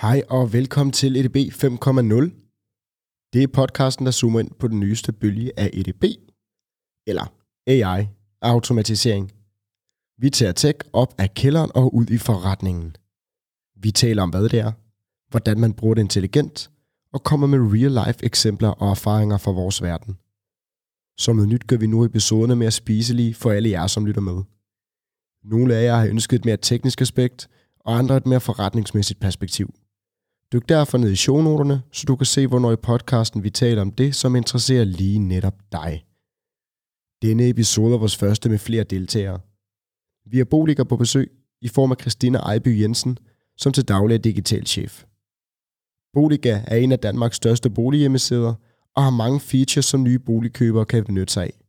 Hej og velkommen til EDB 5.0. Det er podcasten, der zoomer ind på den nyeste bølge af EDB, eller AI, automatisering. Vi tager tech op af kælderen og ud i forretningen. Vi taler om, hvad det er, hvordan man bruger det intelligent, og kommer med real-life eksempler og erfaringer fra vores verden. Som noget nyt gør vi nu episoderne mere spiselige for alle jer, som lytter med. Nogle af jer har ønsket et mere teknisk aspekt, og andre et mere forretningsmæssigt perspektiv. Dyk derfor ned i shownoterne, så du kan se, hvornår i podcasten vi taler om det, som interesserer lige netop dig. Denne episode er vores første med flere deltagere. Vi har Boliger på besøg i form af Christina Ejby Jensen, som til daglig er digital chef. Boliga er en af Danmarks største bolighjemmesider og har mange features, som nye boligkøbere kan benytte sig af.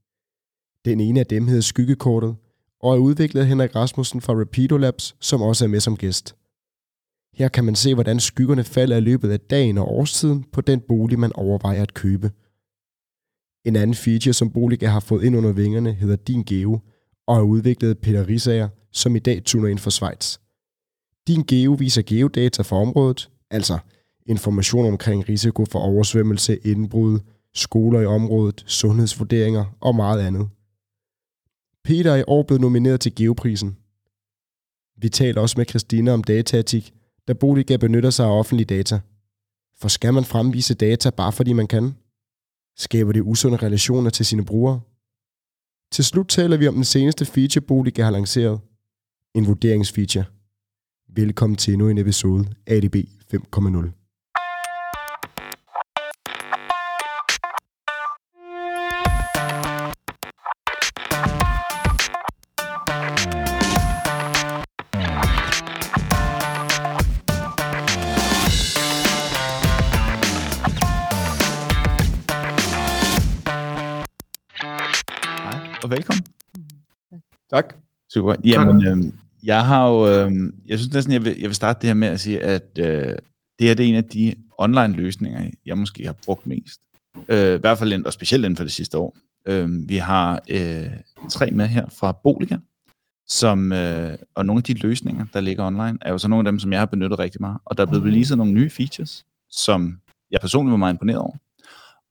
Den ene af dem hedder Skyggekortet, og er udviklet af Henrik Rasmussen fra Rapido Labs, som også er med som gæst. Her kan man se, hvordan skyggerne falder i løbet af dagen og årstiden på den bolig, man overvejer at købe. En anden feature, som Boliga har fået ind under vingerne, hedder Din Geo, og er udviklet af Peter Risager, som i dag tuner ind for Schweiz. Din Geo viser geodata for området, altså information omkring risiko for oversvømmelse, indbrud, skoler i området, sundhedsvurderinger og meget andet. Peter er i år blevet nomineret til Geoprisen. Vi taler også med Christina om dataetik, da Boliga benytter sig af offentlige data. For skal man fremvise data bare fordi man kan? Skaber det usunde relationer til sine brugere? Til slut taler vi om den seneste feature, Boliga har lanceret. En vurderingsfeature. Velkommen til endnu en episode af ADB 5.0. Tak. Super. Jamen, øh, jeg har jo, øh, jeg synes næsten, jeg vil, jeg vil starte det her med at sige, at øh, det her det er en af de online løsninger, jeg måske har brugt mest. Øh, I hvert fald, og specielt inden for det sidste år. Øh, vi har øh, tre med her fra Boliga, som, øh, og nogle af de løsninger, der ligger online, er jo så nogle af dem, som jeg har benyttet rigtig meget. Og der er blevet releaset nogle nye features, som jeg personligt var meget imponeret over.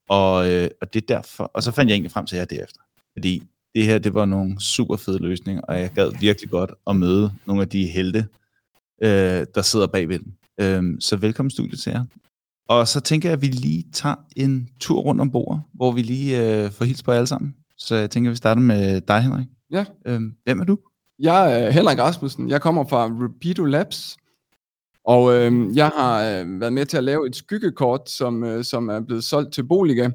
Og, øh, og det er derfor, og så fandt jeg egentlig frem til jer derefter. Fordi det her, det var nogle super fede løsninger, og jeg gad virkelig godt at møde nogle af de helte, øh, der sidder bagved den. Øh, så velkommen studiet til jer. Og så tænker jeg, at vi lige tager en tur rundt om bordet, hvor vi lige øh, får hils på alle sammen. Så jeg tænker, at vi starter med dig, Henrik. Ja. Øh, hvem er du? Jeg er Henrik Rasmussen. Jeg kommer fra Rapido Labs. Og øh, jeg har øh, været med til at lave et skyggekort, som, øh, som er blevet solgt til Boliga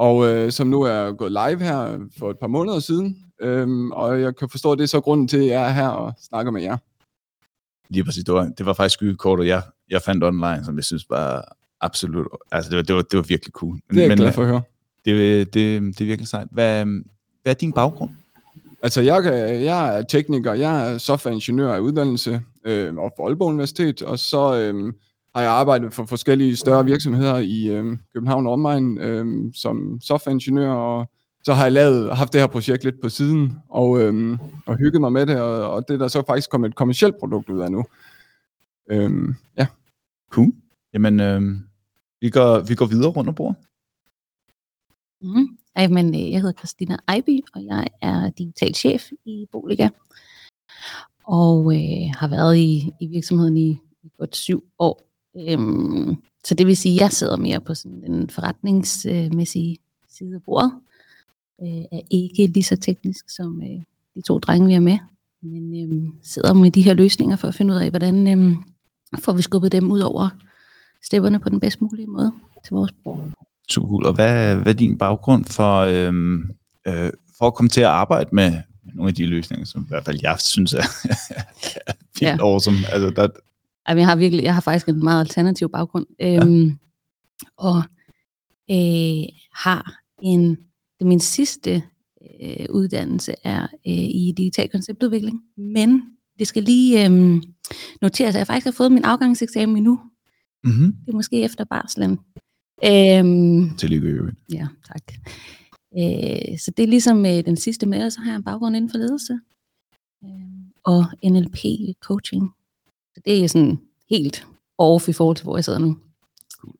og øh, som nu er gået live her for et par måneder siden. Øhm, og jeg kan forstå, at det er så grunden til, at jeg er her og snakker med jer. Lige præcis, det var, det var faktisk skyggekortet, jeg, jeg fandt online, som jeg synes var absolut, altså det var, det var, det var virkelig cool. Det er jeg Men, glad for at høre. Det, det, det er virkelig sejt. Hvad, hvad er din baggrund? Altså, jeg, jeg er tekniker, jeg er softwareingeniør af uddannelse øh, og for Aalborg Universitet, og så øh, har jeg arbejdet for forskellige større virksomheder i øh, København Online øh, som softwareingeniør, og så har jeg lavet, haft det her projekt lidt på siden, og, øh, og hygget mig med det, og, og det er der så faktisk kommet et kommersielt produkt ud af nu. Øh, ja. Cool. Jamen, øh, vi, går, vi går videre rundt om bordet. Mm. Jamen, øh, jeg hedder Christina Ejby, og jeg er digital chef i Boliga, og øh, har været i, i virksomheden i, i godt syv år. Øhm, så det vil sige, at jeg sidder mere på sådan den forretningsmæssige side af bordet. Øh, er ikke lige så teknisk som øh, de to drenge, vi er med. Men øh, sidder med de her løsninger for at finde ud af, hvordan øh, får vi skubbet dem ud over stepperne på den bedst mulige måde til vores brug. Super cool. Og hvad, hvad er din baggrund for, øh, øh, for at komme til at arbejde med nogle af de løsninger, som i hvert fald jeg synes er, er fint ja. awesome. Altså, der, jeg har virkelig, jeg har faktisk en meget alternativ baggrund. Øhm, ja. Og øh, har en, det min sidste øh, uddannelse er øh, i digital konceptudvikling, men det skal lige øh, noteres, at jeg faktisk har fået min afgangseksamen nu. Mm-hmm. Det er måske efter barslen. Øhm, Tillykke, Ja, tak. Øh, så det er ligesom øh, den sidste med, og så har jeg en baggrund inden for ledelse. Øh, og NLP coaching. Så det er sådan helt off i forhold til, hvor jeg sidder nu.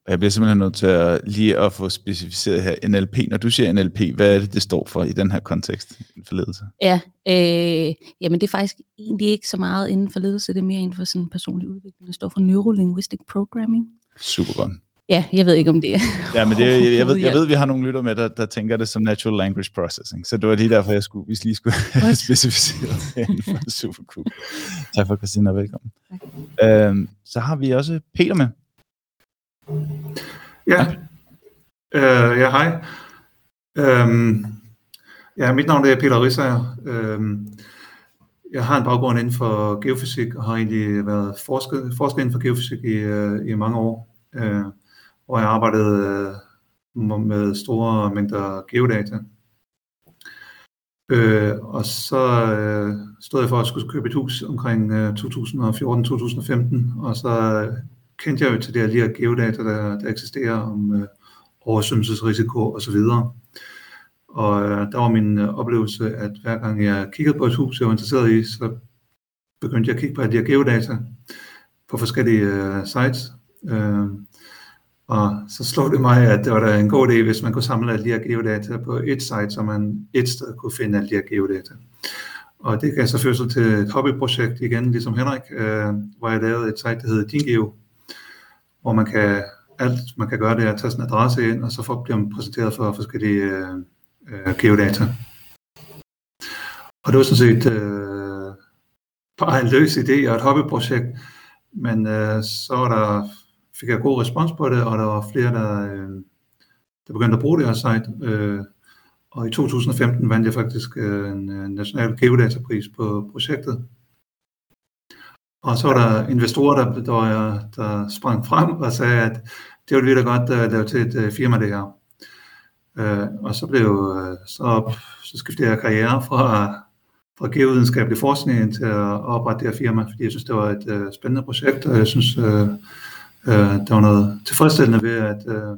Jeg bliver simpelthen nødt til at lige at få specificeret her NLP. Når du siger NLP, hvad er det, det står for i den her kontekst inden for ledelse? Ja, øh, jamen det er faktisk egentlig ikke så meget inden for ledelse, det er mere inden for sådan personlig udvikling. Det står for Neurolinguistic Programming. Super godt. Ja, jeg ved ikke om det er. Ja, men det, jeg, jeg, ved, jeg ved, vi har nogle lytter med, der, der tænker det som natural language processing. Så det var lige derfor, jeg skulle, hvis lige skulle specificere det. Super cool. Tak for, Christina, velkommen. Øhm, så har vi også Peter med. Ja, øh, ja hej. Øhm, ja, mit navn er Peter Rissager. Øhm, jeg har en baggrund inden for geofysik og har egentlig været forsker, forsker inden for geofysik i, øh, i mange år, øh, hvor jeg arbejdede øh, med store mængder geodata. Øh, og så øh, stod jeg for at skulle købe et hus omkring øh, 2014-2015, og så øh, kendte jeg jo til det her geodata, der, der eksisterer om øh, oversvømmelsesrisiko osv. Og øh, der var min øh, oplevelse, at hver gang jeg kiggede på et hus, jeg var interesseret i, så begyndte jeg at kigge på de her geodata på forskellige øh, sites. Øh, og så slog det mig, at det var da en god idé, hvis man kunne samle alle de her geodata på et site, så man et sted kunne finde alle de her geodata. Og det gav så føre til et hobbyprojekt igen, ligesom Henrik, øh, hvor jeg lavede et site, der hedder DinGeo, hvor man kan, alt man kan gøre det er at tage sin adresse ind, og så får, bliver man præsenteret for forskellige øh, øh, geodata. Og det var sådan set øh, bare en løs idé og et hobbyprojekt, men øh, så var der, fik jeg god respons på det, og der var flere, der, øh, der begyndte at bruge det her site. Øh, og i 2015 vandt jeg faktisk øh, en øh, national geodatapris på projektet. Og så var der investorer, der, der, der sprang frem og sagde, at det ville vi da godt uh, lave til et uh, firma, det her. Uh, og så blev uh, så, så skiftede jeg karriere fra, fra geovidenskabelig forskning til at oprette det her firma, fordi jeg synes, det var et uh, spændende projekt, og jeg synes, uh, øh, der var noget tilfredsstillende ved, at, øh,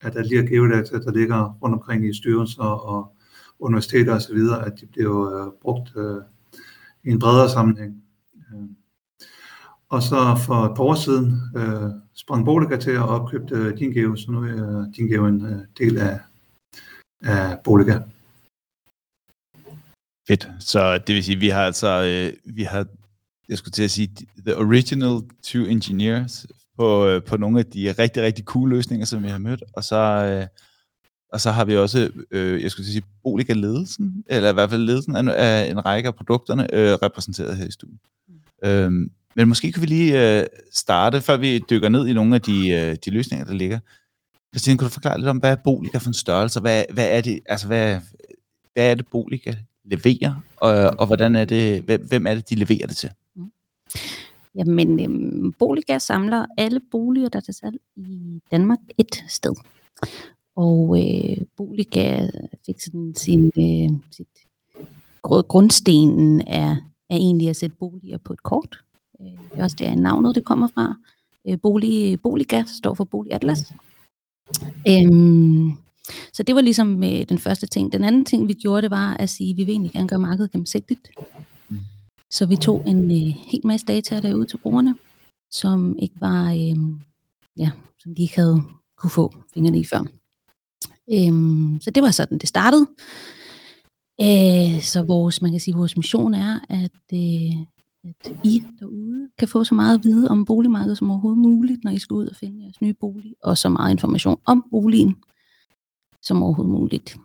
at alle de her geodata, der ligger rundt omkring i styrelser og universiteter osv., at de blev øh, brugt øh, i en bredere sammenhæng. Øh. og så for et par år siden øh, sprang Boliga til at opkøbe øh, Dingeo, så nu øh, er Dingeo en øh, del af, af Boliga. Fedt. Så det vil sige, vi har altså, øh, vi har, jeg skulle til at sige, the original two engineers på, øh, på nogle af de rigtig, rigtig cool løsninger, som vi har mødt, og så, øh, og så har vi også, øh, jeg skulle sige, Boliga-ledelsen, eller i hvert fald ledelsen af, af en række af produkterne, øh, repræsenteret her i studiet. Mm. Øhm, men måske kan vi lige øh, starte, før vi dykker ned i nogle af de, øh, de løsninger, der ligger. Christine, kan du forklare lidt om, hvad er Boliga for en størrelse? Hvad, hvad er det, altså hvad, hvad er det, Boliga leverer, og, og hvordan er det, hvem er det, de leverer det til? Mm. Jamen, øhm, Boliga samler alle boliger, der er til salg i Danmark et sted. Og øh, Boliga fik sådan sin, øh, sit grundstenen er, er egentlig at sætte boliger på et kort. Øh, det er også der navnet, det kommer fra. Øh, bolig, Boliga står for Bolig Atlas. Øhm, så det var ligesom øh, den første ting. Den anden ting, vi gjorde, det var at sige, at vi vil egentlig gerne gøre markedet gennemsigtigt. Så vi tog en øh, helt masse data derude til brugerne, som ikke var, øh, ja, som de ikke havde kunne få fingrene i før. Øhm, så det var sådan, det startede. Øh, så vores, man kan sige, vores mission er, at, øh, at I derude kan få så meget at vide om boligmarkedet som overhovedet muligt, når I skal ud og finde jeres nye bolig, og så meget information om boligen som overhovedet muligt.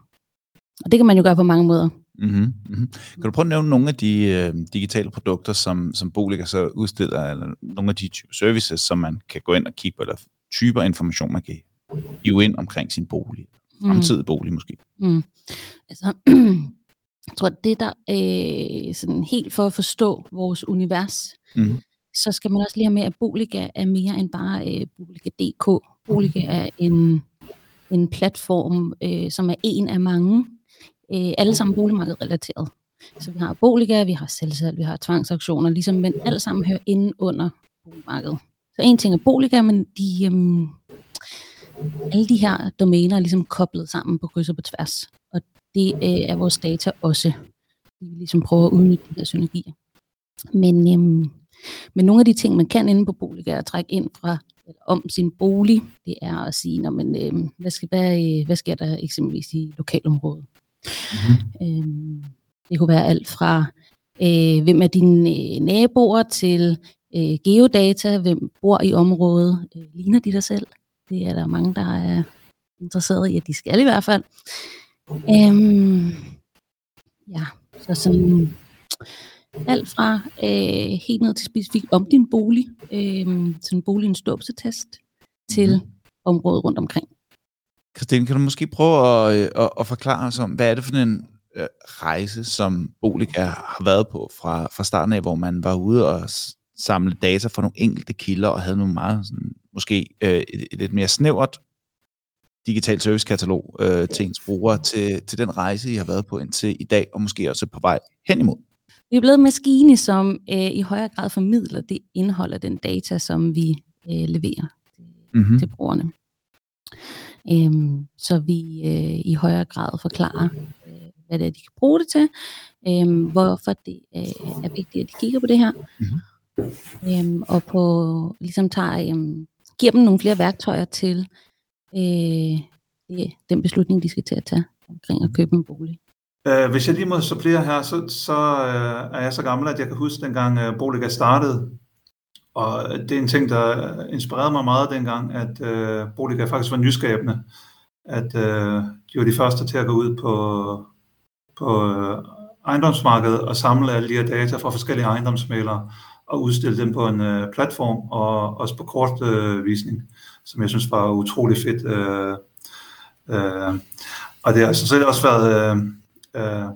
Og det kan man jo gøre på mange måder. Mm-hmm. Mm-hmm. Kan du prøve at nævne nogle af de øh, digitale produkter, som, som Boliger så udstiller, eller nogle af de typer services, som man kan gå ind og kigge på, eller typer information, man kan hive ind omkring sin bolig, mm. fremtidig bolig måske? Mm. Altså, jeg tror, det der øh, sådan helt for at forstå vores univers, mm. så skal man også lige have med, at Boliga er mere end bare øh, Boliga.dk. Boliga er en, en platform, øh, som er en af mange, øh, alle sammen boligmarkedet relateret. Så vi har Boliga, vi har selvsalg, vi har tvangsaktioner, ligesom, men alle sammen hører inde under boligmarkedet. Så en ting er Boliga, men de, øhm, alle de her domæner er ligesom koblet sammen på kryds og på tværs det øh, er vores data også. Vi ligesom prøver at udnytte de her synergier. Men øhm, Men nogle af de ting, man kan inde på bolig, er at trække ind fra eller om sin bolig. Det er at sige, når man, øh, hvad, skal, hvad, øh, hvad sker der eksempelvis i lokalområdet? Mm-hmm. Øh, det kunne være alt fra, øh, hvem er dine øh, naboer til øh, geodata, hvem bor i området, øh, ligner de dig selv? Det er der mange, der er interesseret i, at de skal i hvert fald. Øhm, ja, så sådan alt fra øh, helt ned til specifikt om din bolig, øh, sådan boligens dåbsetest, til mm. området rundt omkring. Christine, kan du måske prøve at, øh, at, at forklare os om, hvad er det for en øh, rejse, som Boliga har været på fra, fra starten af, hvor man var ude og samle data fra nogle enkelte kilder og havde nogle meget sådan, måske øh, et, et lidt mere snævert digital servicekatalog øh, til ens brugere til, til den rejse, I har været på indtil i dag, og måske også på vej hen imod? Vi er blevet en maskine, som øh, i højere grad formidler det indhold af den data, som vi øh, leverer mm-hmm. til brugerne. Øhm, så vi øh, i højere grad forklarer, øh, hvad det er, de kan bruge det til, øh, hvorfor det øh, er vigtigt, at de kigger på det her, mm-hmm. øhm, og på ligesom tager, øh, giver dem nogle flere værktøjer til øh, det, den beslutning, de skal til at tage omkring at købe en bolig. Uh, hvis jeg lige må supplere her, så, så uh, er jeg så gammel, at jeg kan huske dengang uh, Boliga startede. Og det er en ting, der inspirerede mig meget dengang, at øh, Boliga faktisk var nyskabende. At øh, de var de første til at gå ud på, på øh, ejendomsmarkedet og samle alle de her data fra forskellige ejendomsmalere og udstille dem på en øh, platform og også på kortvisning. Uh, som jeg synes var utrolig fedt. Øh, øh, og det har altså sådan set også været... Øh, øh,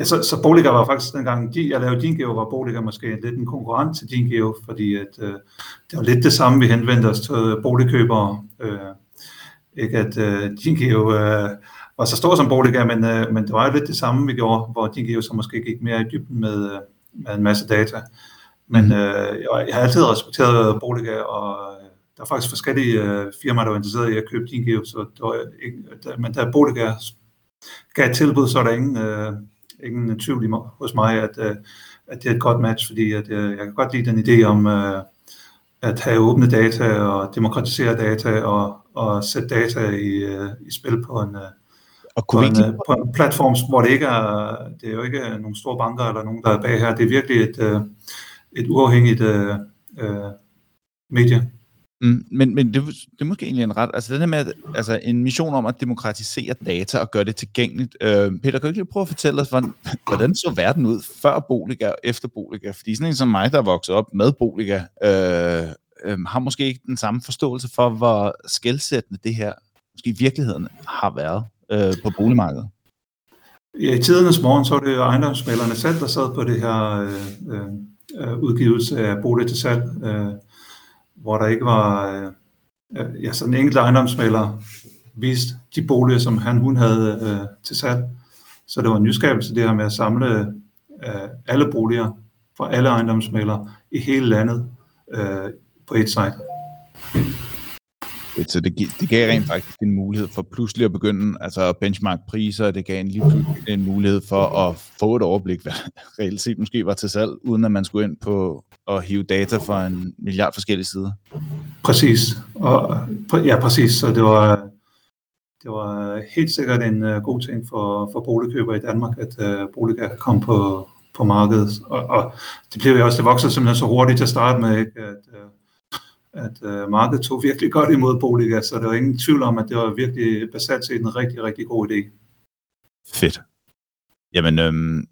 ja, så, så Boliger var faktisk dengang, de, jeg lavede DinGeo, var Boliger måske lidt en konkurrent til DinGeo, fordi at, øh, det var lidt det samme, vi henvendte os til boligkøbere. Øh, ikke at øh, DinGeo øh, var så stor som Boliger, men, øh, men det var jo lidt det samme, vi gjorde, hvor DinGeo så måske gik mere i dybden med, øh, med en masse data. Men mm. øh, jeg, jeg har altid respekteret Boliger, og der er faktisk forskellige øh, firmaer, der var interesseret i at købe din geo, så der var ikke, der, men da Bodega gav et tilbud, så er der ingen, øh, ingen tvivl i mig, hos mig, at, øh, at det er et godt match, fordi at, øh, jeg kan godt lide den idé om øh, at have åbne data og demokratisere data og, og sætte data i, øh, i spil på en, øh, og på, en, øh, på en platform, hvor det ikke er, det er jo ikke nogle store banker eller nogen, der er bag her. Det er virkelig et, øh, et uafhængigt øh, øh, medie. Mm, men men det, det er måske egentlig en ret... Altså den her med, at, altså en mission om at demokratisere data og gøre det tilgængeligt. Øh, Peter, kan du ikke lige prøve at fortælle os, hvordan, hvordan så verden ud før Boliga og efter Boliga? Fordi sådan en som mig, der er vokset op med Boliga, øh, øh, har måske ikke den samme forståelse for, hvor skældsættende det her måske i virkeligheden har været øh, på boligmarkedet. Ja, i tidernes morgen, så var det ejendomsmalerne selv, der sad på det her øh, øh, øh udgivelse af bolig til salg. Øh, hvor der ikke var øh, øh, ja, sådan en enkelt ejendomsmaler vist de boliger, som han hun havde øh, til salg. Så det var en nyskabelse det her med at samle øh, alle boliger fra alle ejendomsmalere i hele landet øh, på et site. Så det, det gav rent faktisk en mulighed for pludselig at begynde altså at benchmark priser, det gav en lige pludselig en mulighed for at få et overblik, hvad reelt set måske var til salg, uden at man skulle ind på at hive data fra en milliard forskellige sider. Præcis. Og, ja, præcis. Så det var, det var helt sikkert en uh, god ting for, for boligkøbere i Danmark, at uh, boliger kan komme på, på markedet. Og, og det blev jo også, det voksede simpelthen så hurtigt til at starte med, ikke? at, uh, at uh, markedet tog virkelig godt imod boliger, så der var ingen tvivl om, at det var virkelig basalt set en rigtig, rigtig god idé. Fedt. Jamen, øhm,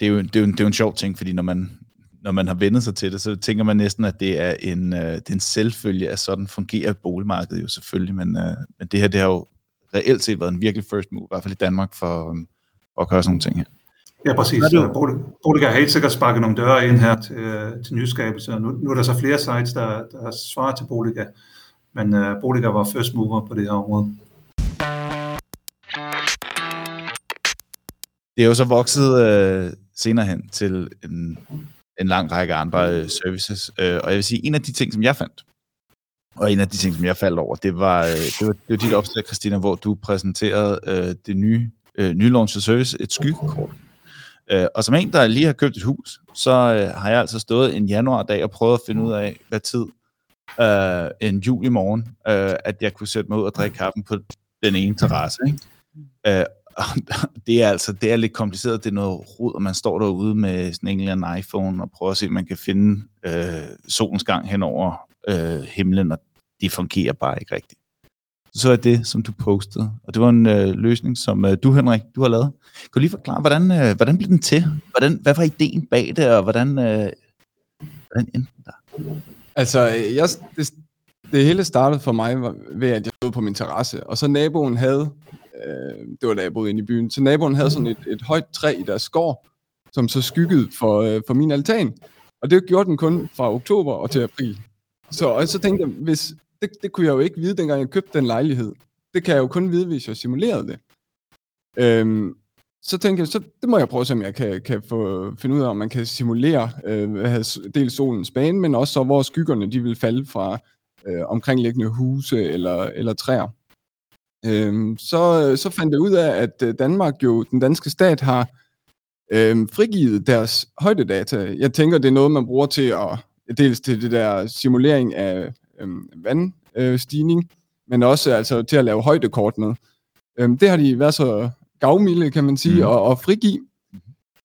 det, er jo, det, er jo, det er jo en sjov ting, fordi når man, når man har vendt sig til det, så tænker man næsten, at det er en, uh, det er en selvfølge, at sådan fungerer boligmarkedet jo selvfølgelig, men, uh, men det her, det har jo reelt set været en virkelig first move, i hvert fald i Danmark, for, for at gøre sådan nogle ting her. Ja, præcis. Boliger har helt sikkert sparket nogle døre ind her til, til nyskabelse, nu, nu er der så flere sites, der, der svarer til Boliger, men uh, Boliger var first mover på det her område. Det er jo så vokset uh, senere hen til en en lang række andre øh, services. Øh, og jeg vil sige, en af de ting, som jeg fandt, og en af de ting, som jeg faldt over, det var, øh, det var, det var dit opslag, Christina, hvor du præsenterede øh, det nye, øh, nylaunchede service, et skyggekort. Øh, og som en, der lige har købt et hus, så øh, har jeg altså stået en januardag og prøvet at finde ud af, hvad tid øh, en juli morgen, øh, at jeg kunne sætte mig ud og drikke kaffen på den ene terrasse. Ikke? Øh, det er altså det er lidt kompliceret, det er noget rod, og man står derude med sådan en eller anden iPhone og prøver at se, om man kan finde øh, solens gang hen over øh, himlen, og det fungerer bare ikke rigtigt. Så er det, som du postede, og det var en øh, løsning, som øh, du, Henrik, du har lavet. Kan du lige forklare, hvordan, øh, hvordan blev den til? Hvordan, hvad var ideen bag det, og hvordan, øh, hvordan endte den der? Altså, øh, jeg, det, det hele startede for mig var ved, at jeg stod på min terrasse, og så naboen havde, øh, det var da jeg boede inde i byen, så naboen havde sådan et, et højt træ i deres skår, som så skyggede for, øh, for min altan. Og det gjorde den kun fra oktober og til april. Så, og så tænkte jeg, hvis, det, det kunne jeg jo ikke vide, dengang jeg købte den lejlighed. Det kan jeg jo kun vide, hvis jeg simulerede det. Øhm, så tænkte jeg, så det må jeg prøve, om jeg kan, kan få, finde ud af, om man kan simulere øh, dels solens bane, men også så, hvor skyggerne de vil falde fra øh, omkringliggende huse eller, eller træer. Øhm, så, så fandt jeg ud af, at øh, Danmark jo, den danske stat, har øh, frigivet deres højdedata. Jeg tænker, det er noget, man bruger til at, dels til det der simulering af øh, vandstigning, øh, men også altså, til at lave højdekort med. Øh, det har de været så gavmilde, kan man sige, mm. og, og frigive.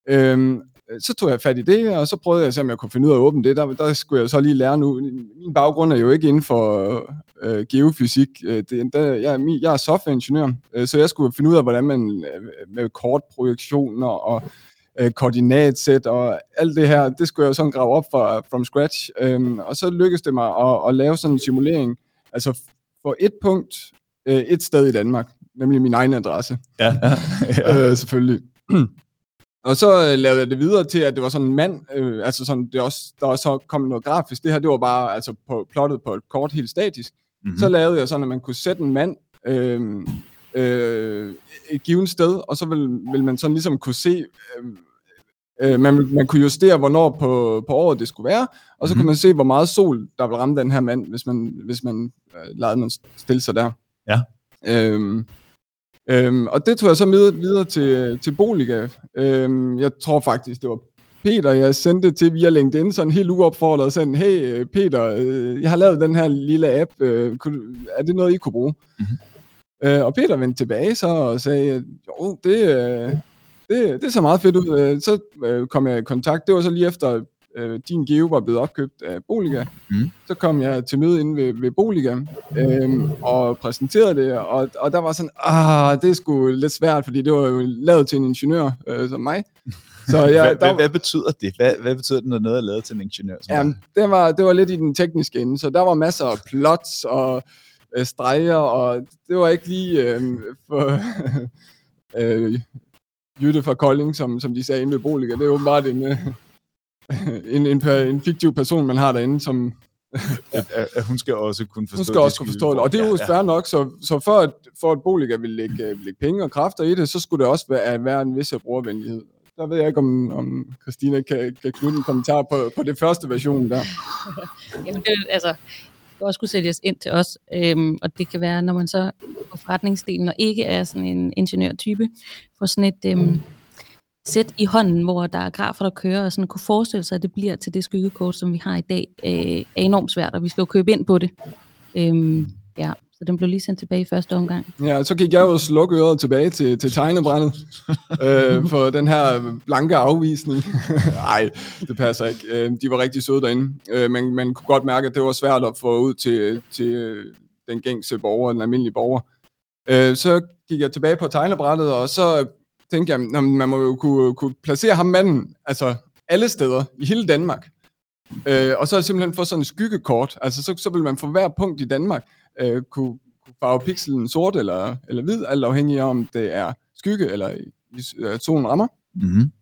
Øhm, så tog jeg fat i det, og så prøvede jeg at se, om jeg kunne finde ud af at åbne det. Der, der skulle jeg så lige lære nu. Min baggrund er jo ikke inden for øh, geofysik. Øh, det, der, jeg, er, jeg er softwareingeniør, øh, så jeg skulle finde ud af, hvordan man øh, med kortprojektioner og øh, koordinatsæt og alt det her, det skulle jeg jo sådan grave op fra from scratch. Øhm, og så lykkedes det mig at, at lave sådan en simulering, altså for et punkt, øh, et sted i Danmark, nemlig min egen adresse. Ja, ja, ja. øh, selvfølgelig. Og så øh, lavede jeg det videre til, at det var sådan en mand, øh, altså sådan, det også, der også kom noget grafisk. Det her, det var bare altså på, plottet på et kort helt statisk. Mm-hmm. Så lavede jeg sådan, at man kunne sætte en mand øh, øh, et givet sted, og så vil, vil man sådan ligesom kunne se, øh, øh, man, man kunne justere, hvornår på, på året det skulle være, og så mm-hmm. kunne man se, hvor meget sol, der vil ramme den her mand, hvis man, hvis man øh, lavede man stille sig der. Ja. Øh, Øhm, og det tog jeg så med videre til, til Boliga. Øhm, jeg tror faktisk, det var Peter, jeg sendte til via LinkedIn, sådan helt uopfordret, og sagde, hey Peter, øh, jeg har lavet den her lille app, øh, er det noget, I kunne bruge? Mm-hmm. Øh, og Peter vendte tilbage så og sagde, jo, det, øh, det, det ser meget fedt ud. Øh, så øh, kom jeg i kontakt, det var så lige efter øh, din Geo var blevet opkøbt af Boliga. Mm. Så kom jeg til møde inde ved, ved Boliga øh, og præsenterede det, og, og der var sådan, ah, det sgu lidt svært, fordi det var jo lavet til en ingeniør øh, som mig. Så jeg, hvad, der, hvad, betyder det? Hvad, hvad betyder det, når noget er lavet til en ingeniør? Som ja, det var, det var lidt i den tekniske ende, så der var masser af plots og øh, streger, og det var ikke lige øh, for øh, Jytte fra Kolding, som, som de sagde inde ved Boliga. Det er åbenbart en, øh, en, en, en fiktiv person, man har derinde, som... at, at, hun skal også kunne forstå Hun skal også kunne forstå det, og det er jo ja, ja. nok, så, så for, at, for at Boliga vil lægge, vil lægge penge og kræfter i det, så skulle det også være, være en vis brugervenlighed. Der ved jeg ikke, om, om Christina kan, kan knytte en kommentar på, på det første version der. Jamen, det, altså, det også kunne sælges ind til os, øhm, og det kan være, når man så på forretningsdelen og ikke er sådan en ingeniørtype, får sådan et, øhm, sæt i hånden, hvor der er grafer, der kører, og sådan kunne forestille sig, at det bliver til det skyggekort, som vi har i dag, øh, er enormt svært, og vi skal jo købe ind på det. Øhm, ja, så den blev lige sendt tilbage i første omgang. Ja, så gik jeg jo slukke øret tilbage til, til tegnebrændet øh, for den her blanke afvisning. Nej, det passer ikke. Øh, de var rigtig søde derinde, øh, men man kunne godt mærke, at det var svært at få ud til, til den gængse borger, den almindelige borger. Øh, så gik jeg tilbage på tegnebrættet, og så tænkte jeg, at man må jo kunne, kunne placere ham manden, altså alle steder i hele Danmark. Øh, og så simpelthen få sådan en skyggekort, altså så, så vil man for hver punkt i Danmark øh, kunne, kunne farve pixelen sort eller, eller hvid, alt afhængig af om det er skygge eller øh, solen rammer. Mm-hmm.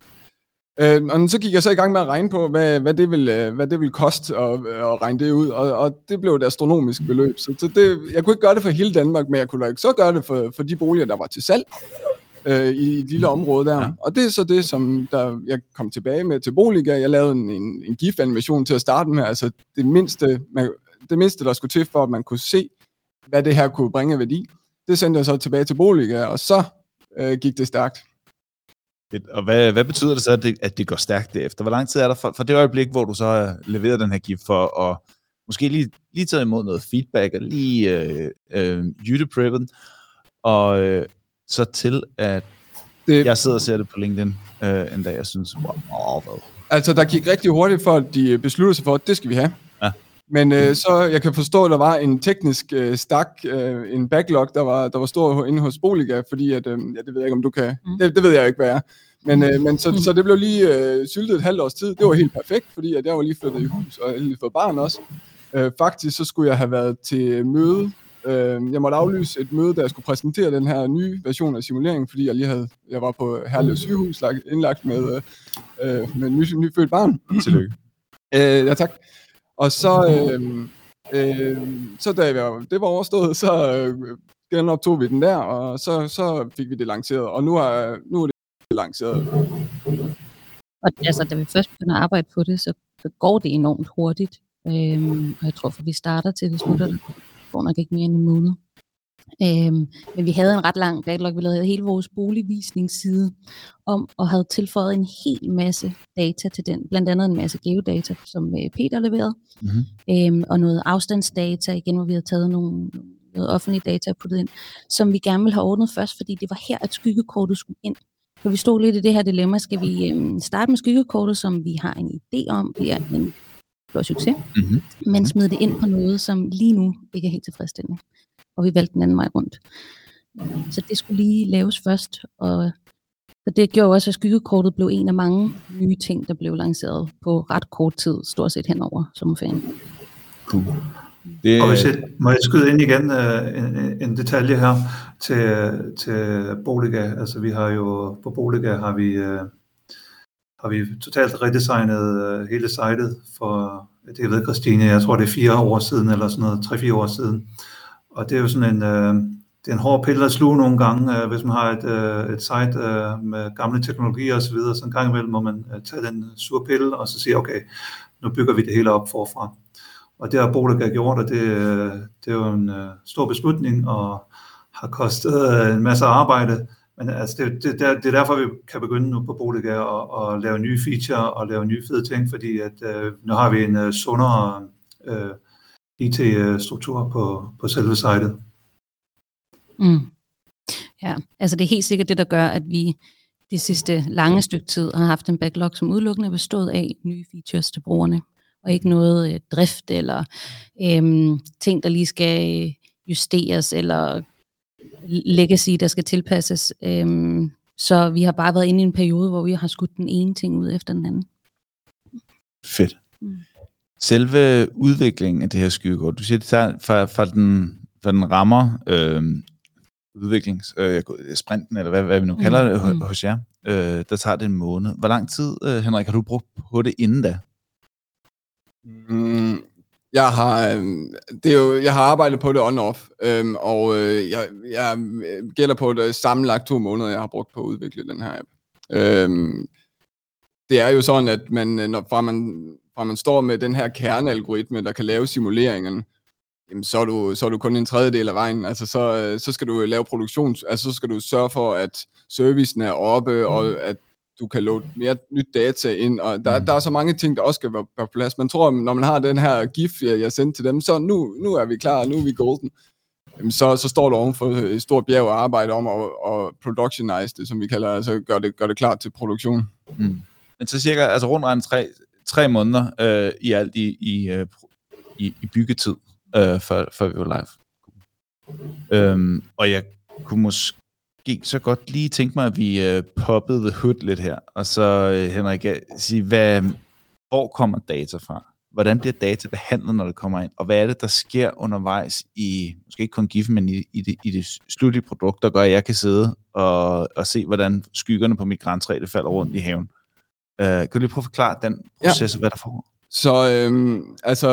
Øh, og så gik jeg så i gang med at regne på, hvad, hvad, det, vil, øh, hvad det vil koste at, at regne det ud, og, og det blev et astronomisk beløb. Så, så det, jeg kunne ikke gøre det for hele Danmark, men jeg kunne ikke så gøre det for, for de boliger, der var til salg øh, i et lille område der. Ja. Og det er så det, som der, jeg kom tilbage med til Boliga. Jeg lavede en, en, en GIF-animation til at starte med. Altså det mindste, man, det mindste, der skulle til for, at man kunne se, hvad det her kunne bringe værdi. Det sendte jeg så tilbage til Boliga, og så øh, gik det stærkt. Og hvad, hvad betyder det så, at det, at det går stærkt derefter? Hvor lang tid er der fra, fra det øjeblik, hvor du så har leveret den her GIF for at måske lige, lige tage imod noget feedback, og lige øh, øh, jytte-preppen, og øh, så til, at Det- jeg sidder og ser det på LinkedIn øh, en dag, jeg synes, wow, wow? Altså, der gik rigtig hurtigt for, at de besluttede sig for, at det skal vi have. Ja. Men øh, så, jeg kan forstå, at der var en teknisk øh, stak, øh, en backlog, der var, der var stor inde hos Boliga, fordi at, øh, ja, det ved jeg ikke, om du kan, Mm. det, det ved jeg ikke, hvad er. Men, øh, men så, så det blev lige øh, syltet et halvt års tid. Det var helt perfekt, fordi at jeg var lige flyttet i hus, og lige fået barn også. Øh, faktisk så skulle jeg have været til møde. Øh, jeg måtte aflyse et møde, da jeg skulle præsentere den her nye version af simuleringen, fordi jeg lige havde, jeg var på Herlev sygehus lagt, indlagt med, øh, øh, med en ny, nyfødt barn. Tillykke. Øh, ja, tak. Og så, øh, øh, så da jeg, var- det var overstået, så øh, genoptog vi den der, og så, så fik vi det lanceret. Og nu er, nu er det lanceret. Og altså, da vi først begynder at arbejde på det, så, går det enormt hurtigt. Øhm, og jeg tror, for vi starter til det slutter, der går nok ikke mere end en måned. Øhm, men vi havde en ret lang backlog. Vi lavede hele vores boligvisningsside om, og havde tilføjet en hel masse data til den. Blandt andet en masse geodata, som øh, Peter leverede. Mhm. Øhm, og noget afstandsdata, igen, hvor vi havde taget nogle, noget offentlige data og puttet ind, som vi gerne ville have ordnet først, fordi det var her, at skyggekortet skulle ind. For vi stod lidt i det her dilemma. Skal vi øhm, starte med skyggekortet, som vi har en idé om, bliver en stor succes, Mm-hmm. men smide det ind på noget, som lige nu ikke er helt tilfredsstillende. Og vi valgte den anden vej rundt. Så det skulle lige laves først, og så det gjorde også, at skyggekortet blev en af mange nye ting, der blev lanceret på ret kort tid, stort set hen over sommerferien. Cool. Det, Og hvis jeg, må jeg skyde ind igen uh, en, en detalje her til, til Boliga. Altså vi har jo, på Boliga har vi, uh, har vi totalt redesignet øh, hele sitet for, det ved Christine, jeg tror det er fire år siden, eller sådan noget, tre-fire år siden. Og det er jo sådan en, uh, det er en hård pille at sluge nogle gange, øh, hvis man har et, uh, et site med gamle teknologier osv., så, videre. så en gang imellem må man uh, tage den sure pille, og så sige, okay, nu bygger vi det hele op forfra. Og det har Boliga gjort, og det, øh, det er jo en stor beslutning, og har kostet en masse arbejde. Men altså, det, det, det, er derfor, vi kan begynde nu på Bodega og, og lave nye feature og lave nye fede ting, fordi at, øh, nu har vi en øh, sundere øh, IT-struktur på, på selve sitet. Mm. Ja, altså det er helt sikkert det, der gør, at vi det sidste lange stykke tid har haft en backlog, som udelukkende er bestået af nye features til brugerne, og ikke noget øh, drift eller øh, ting, der lige skal øh, justeres, eller legacy, der skal tilpasses. Øhm, så vi har bare været inde i en periode, hvor vi har skudt den ene ting ud efter den anden. Fedt. Mm. Selve udviklingen af det her skydekort, du siger, det tager fra, fra, den, fra den rammer øh, udviklings, øh, sprinten, eller hvad, hvad vi nu Mm, kalder det mm. ho- hos jer, øh, der tager det en måned. Hvor lang tid, øh, Henrik, har du brugt på det inden da? Mm, jeg har, øhm, det er jo, jeg har arbejdet på det on-off, øhm, og øh, jeg, jeg øh, gælder på det sammenlagt to måneder, jeg har brugt på at udvikle den her app. Øhm, det er jo sådan, at man, øh, når, fra, man, fra man står med den her kernealgoritme, der kan lave simuleringen, jamen, så, er du, så er du kun en tredjedel af vejen. Altså, så, så skal du lave produktion, altså så skal du sørge for, at servicen er oppe, og at du kan load mere nyt data ind, og der, Mm. der er så mange ting, der også skal være på plads. Man tror, når man har den her GIF, jeg, jeg sendte til dem, så nu, nu er vi klar, nu er vi golden. Jamen, så, så står du oven for et stort bjerg og arbejde om at, at productionize det, som vi kalder, altså gør det, gør det klar til produktion. Mm. Men så cirka, altså rundt regnet tre, tre måneder øh, i alt i, i, øh, i, i byggetid, øh, før, før vi var live. Øhm, og jeg kunne måske så godt lige tænke mig, at vi øh, poppede the hood lidt her, og så øh, Henrik, sige, hvad, hvor kommer data fra? Hvordan bliver data behandlet, når det kommer ind? Og hvad er det, der sker undervejs i, måske ikke kun GIF, men i, i, det, i det slutlige produkt, der gør, at jeg kan sidde og, og se, hvordan skyggerne på mit græntræ, det falder rundt i haven? Uh, kan du lige prøve at forklare den proces, ja. hvad der foregår? Så øhm, altså,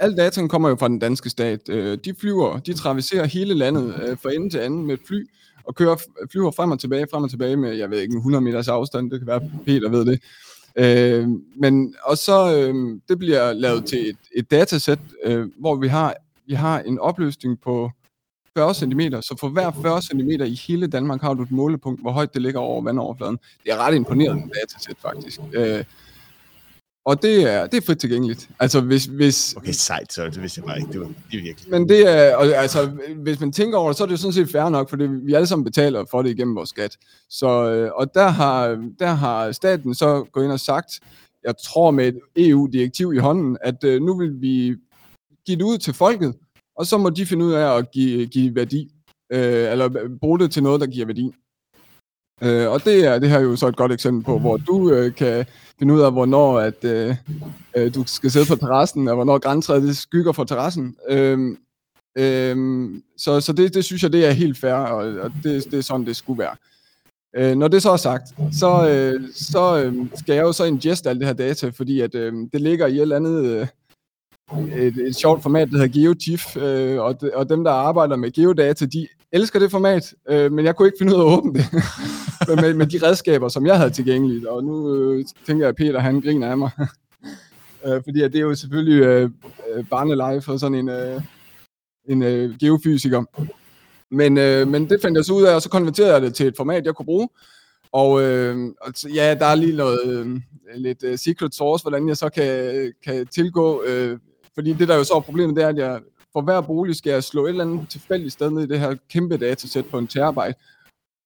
al dataen kommer jo fra den danske stat. Øh, de flyver, de traverserer hele landet øh, fra ende til anden med et fly, og kører, flyver frem og tilbage, frem og tilbage med, jeg ved ikke, en 100 meters afstand, det kan være, Peter ved det. Øh, men, og så, øh, det bliver lavet til et, et datasæt, øh, hvor vi har, vi har en opløsning på 40 cm, så for hver 40 cm i hele Danmark har du et målepunkt, hvor højt det ligger over vandoverfladen. Det er ret imponerende datasæt, faktisk. Øh, og det er, det er frit tilgængeligt. Altså, hvis, hvis, Okay, sejt, så det vidste jeg bare ikke. Det var det er virkelig. men det er, og, altså, hvis man tænker over det, så er det jo sådan set fair nok, for det, vi alle sammen betaler for det igennem vores skat. Så, øh, og der har, der har staten så gået ind og sagt, jeg tror med et EU-direktiv i hånden, at øh, nu vil vi give det ud til folket, og så må de finde ud af at give, give værdi, øh, eller bruge det til noget, der giver værdi. Øh, og det er det her er jo så et godt eksempel på, hvor du øh, kan finde ud af, hvornår at, øh, øh, du skal sidde på terrassen, og hvornår græntræet skygger for terrassen. Øh, øh, så så det, det synes jeg, det er helt fair, og, og det, det er sådan, det skulle være. Øh, når det så er sagt, så, øh, så øh, skal jeg jo så ingeste alt det her data, fordi at øh, det ligger i et eller andet... Øh, et, et sjovt format, der hedder GeoTIFF, øh, og, de, og dem, der arbejder med geodata, de elsker det format, øh, men jeg kunne ikke finde ud af at åbne det. Med, med de redskaber, som jeg havde tilgængeligt, og nu øh, tænker jeg, at Peter han griner af mig, øh, fordi at det er jo selvfølgelig øh, øh, barneleje for sådan en, øh, en øh, geofysiker. Men, øh, men det fandt jeg så ud af, og så konverterede jeg det til et format, jeg kunne bruge, og, øh, ja, der er lige noget øh, lidt øh, secret source, hvordan jeg så kan, kan tilgå, øh, fordi det der jo så er problemet, det er, at jeg for hver bolig skal jeg slå et eller andet tilfældigt sted ned i det her kæmpe datasæt på en terabyte,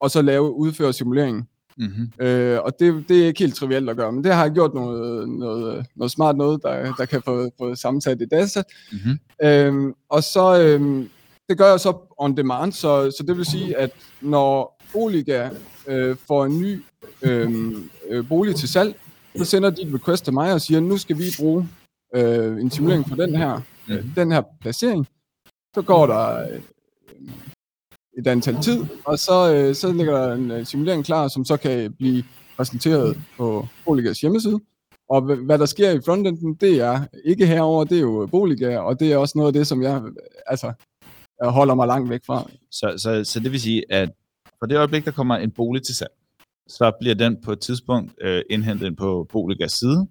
og så lave udføre simuleringen. Mm-hmm. Øh, og det, det er ikke helt trivielt at gøre, men det har jeg gjort noget, noget, noget smart noget, der, der kan få, få sammensat et datasæt. Mm-hmm. Øhm, og så, øhm, det gør jeg så on demand, så, så det vil sige, at når Boliga øh, får en ny øhm, øh, bolig til salg, så sender de et request til mig og siger, nu skal vi bruge øh, en simulering for den her, øh, den her placering. Så går der øh, et antal tid, og så, øh, så ligger der en øh, simulering klar, som så kan blive præsenteret på Boligas hjemmeside. Og hva- hvad der sker i frontenden, det er ikke herover, det er jo Boliga, og det er også noget af det, som jeg altså, jeg holder mig langt væk fra. Så, så, så det vil sige, at for det øjeblik, der kommer en bolig til salg, så bliver den på et tidspunkt øh, indhentet ind på Boligas side,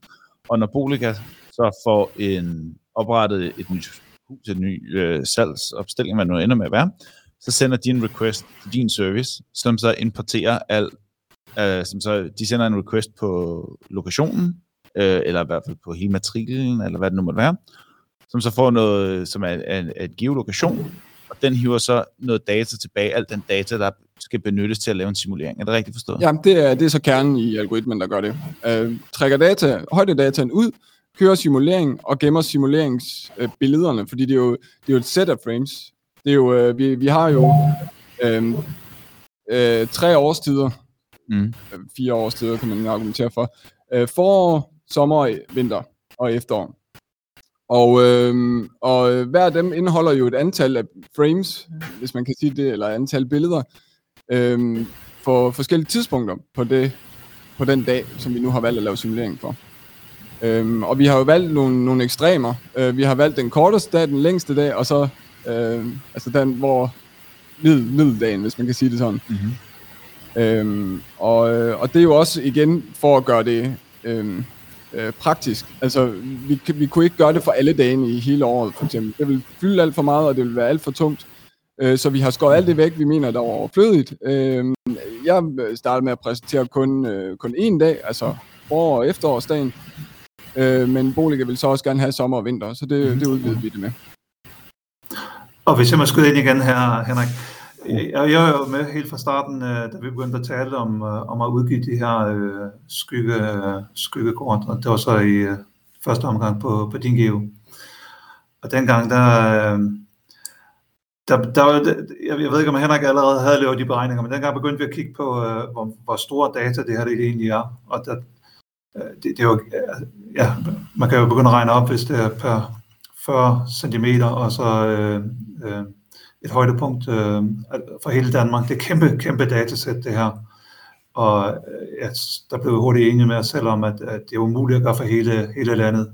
og når Boliga så får en oprettet et nyt hus, et ny øh, salgsopstilling, hvad nu ender med at være, så sender de en request til din service, som så importerer alt, øh, som så, de sender en request på lokationen, øh, eller i hvert fald på hele matriklen, eller hvad det nu måtte være, som så får noget, som er, er, er et geolokation, og den hiver så noget data tilbage, alt den data, der skal benyttes til at lave en simulering. Er det rigtigt forstået? Jamen, det er, det er så kernen i algoritmen, der gør det. Øh, trækker data, højdedataen ud, kører simulering og gemmer simuleringsbillederne, fordi det er, jo, det er jo et set af frames. Det er jo, øh, vi, vi har jo øh, øh, tre årstider, Mm. øh, fire årstider kan man argumentere for. Øh, forår, sommer, vinter og efterår. Og, øh, og hver af dem indeholder jo et antal af frames, hvis man kan sige det, eller antal billeder, øh, for forskellige tidspunkter på, det, på den dag, som vi nu har valgt at lave simulering for. Øhm, og vi har jo valgt nogle, nogle ekstremer. Øh, vi har valgt den korteste dag, den længste dag, og så øh, altså den, hvor middel, middeldagen, hvis man kan sige det sådan. Mm-hmm. Øhm, og, øh, og det er jo også igen for at gøre det øhm, øh, praktisk. Altså, vi, vi kunne ikke gøre det for alle dagene i hele året, for eksempel. Det vil fylde alt for meget, og det vil være alt for tungt. Øh, så vi har skåret alt det væk, vi mener, der var overflødigt. Øh, jeg startede med at præsentere kun, øh, kun én dag, altså forår- og efterårsdagen. Øh, men Boliga vil så også gerne have sommer og vinter, så det, det udvider vi det med. Og hvis jeg må skyde ind igen her, Henrik. Jeg, jeg er jo med helt fra starten, øh, da vi begyndte at tale om, øh, om at udgive de her øh, skygge, skyggekort, og det var så i øh, første omgang på, på din geo. Og dengang, der, øh, der, der var, jeg, jeg ved ikke, om Henrik allerede havde lavet de beregninger, men dengang begyndte vi at kigge på, øh, hvor, hvor store data det her det egentlig er. Og der, øh, det, det øh, ja, man kan jo begynde at regne op, hvis det er per 40 cm, og så øh, øh, et højdepunkt øh, for hele Danmark. Det er kæmpe, kæmpe datasæt, det her. Og øh, ja, der blev hurtigt enige med os selv om, at, at det er umuligt at gøre for hele, hele landet.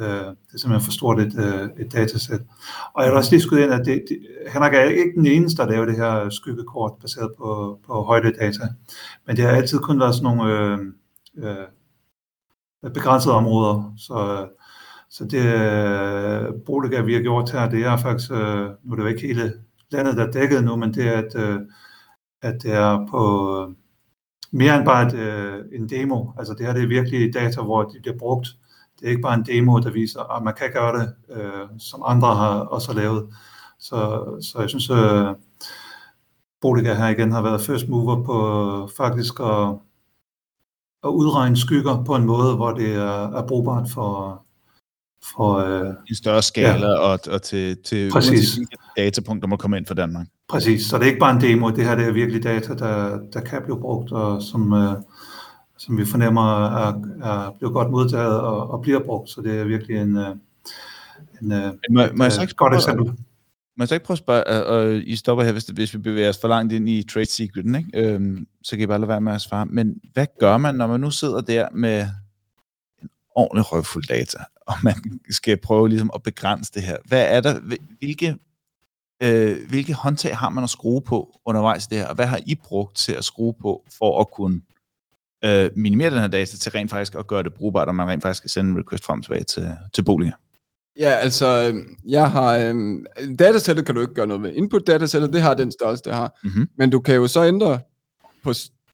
Øh, det er simpelthen for stort et, øh, et datasæt. Og jeg vil også lige skudt ind, at det, det, Henrik er ikke den eneste, der laver det her skyggekort baseret på, på højdedata. Men det har altid kun været sådan nogle øh, øh, begrænsede områder. Så, øh, så det øh, Boliga, vi har gjort her, det er faktisk, øh, nu er det jo ikke hele landet, der er dækket nu, men det er, at, øh, at det er på mere end bare et, en demo. Altså det her det er virkelig data, hvor de bliver brugt. Det er ikke bare en demo, der viser, at man kan gøre det, som andre har også lavet. Så, så jeg synes, at Boliga her igen har været first mover på faktisk at, at udregne skygger på en måde, hvor det er, er brugbart for, for øh, en større skala ja. og, og til, til Præcis. datapunkter må komme ind for Danmark. Præcis, så det er ikke bare en demo, det her det er virkelig data, der, der kan blive brugt, og som, øh, som vi fornemmer er, er blevet godt modtaget og, og bliver brugt, så det er virkelig en, øh, en, øh, må, må jeg så ikke godt eksempel. Man skal så ikke prøve at spørge, øh, og I stopper her, hvis, hvis vi bevæger os for langt ind i trade secreten, ikke? Øhm, så kan I bare lade være med at svare. Men hvad gør man, når man nu sidder der med en ordentlig røvfuld data, og man skal prøve ligesom at begrænse det her? Hvad er der, hvilke øh, hvilke håndtag har man at skrue på undervejs det her, og hvad har I brugt til at skrue på for at kunne øh, minimere den her data til rent faktisk at gøre det brugbart, og man rent faktisk kan sende en request frem tilbage til, til boliger? Ja, altså, øhm, jeg har... Øhm, datasættet kan du ikke gøre noget med. Input datasættet, det har den størrelse, det har. Mm-hmm. Men du kan jo så ændre på,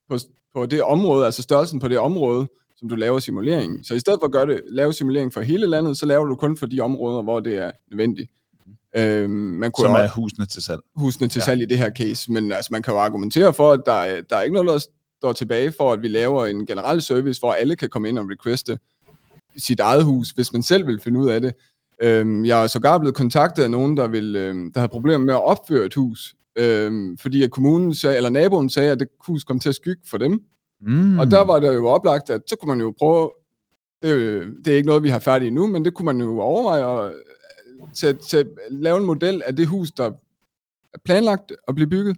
på, på det område, altså størrelsen på det område, som du laver simuleringen. Så i stedet for at gøre det, lave simulering for hele landet, så laver du kun for de områder, hvor det er nødvendigt. Øhm, man kunne Som er husene til salg. Husene til ja. salg i det her case. Men altså, man kan jo argumentere for, at der, der er ikke noget, der står tilbage for, at vi laver en generel service, hvor alle kan komme ind og requeste sit eget hus, hvis man selv vil finde ud af det. Øhm, jeg er sågar blevet kontaktet af nogen, der, vil, øhm, der har problemer med at opføre et hus, øhm, fordi at kommunen sagde, eller naboen sagde, at det hus kom til at skygge for dem. Mm. Og der var det jo oplagt, at så kunne man jo prøve, det, det er ikke noget, vi har færdigt endnu, men det kunne man jo overveje at til, til at lave en model af det hus, der er planlagt at blive bygget,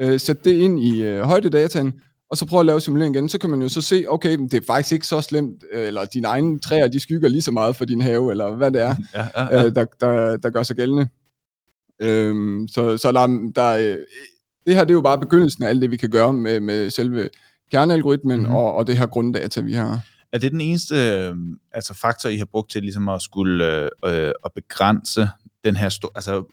øh, sætte det ind i øh, højdedataen, og så prøve at lave simulering igen, så kan man jo så se, okay, det er faktisk ikke så slemt, øh, eller dine egne træer, de skygger lige så meget for din have, eller hvad det er, ja, ja, ja. Øh, der, der, der gør sig gældende. Øhm, så så der, der, øh, det her det er jo bare begyndelsen af alt det, vi kan gøre med, med selve kernealgoritmen mm-hmm. og, og det her grunddata, vi har. Er det den eneste altså faktor, I har brugt til ligesom at skulle øh, at begrænse den her stor, altså,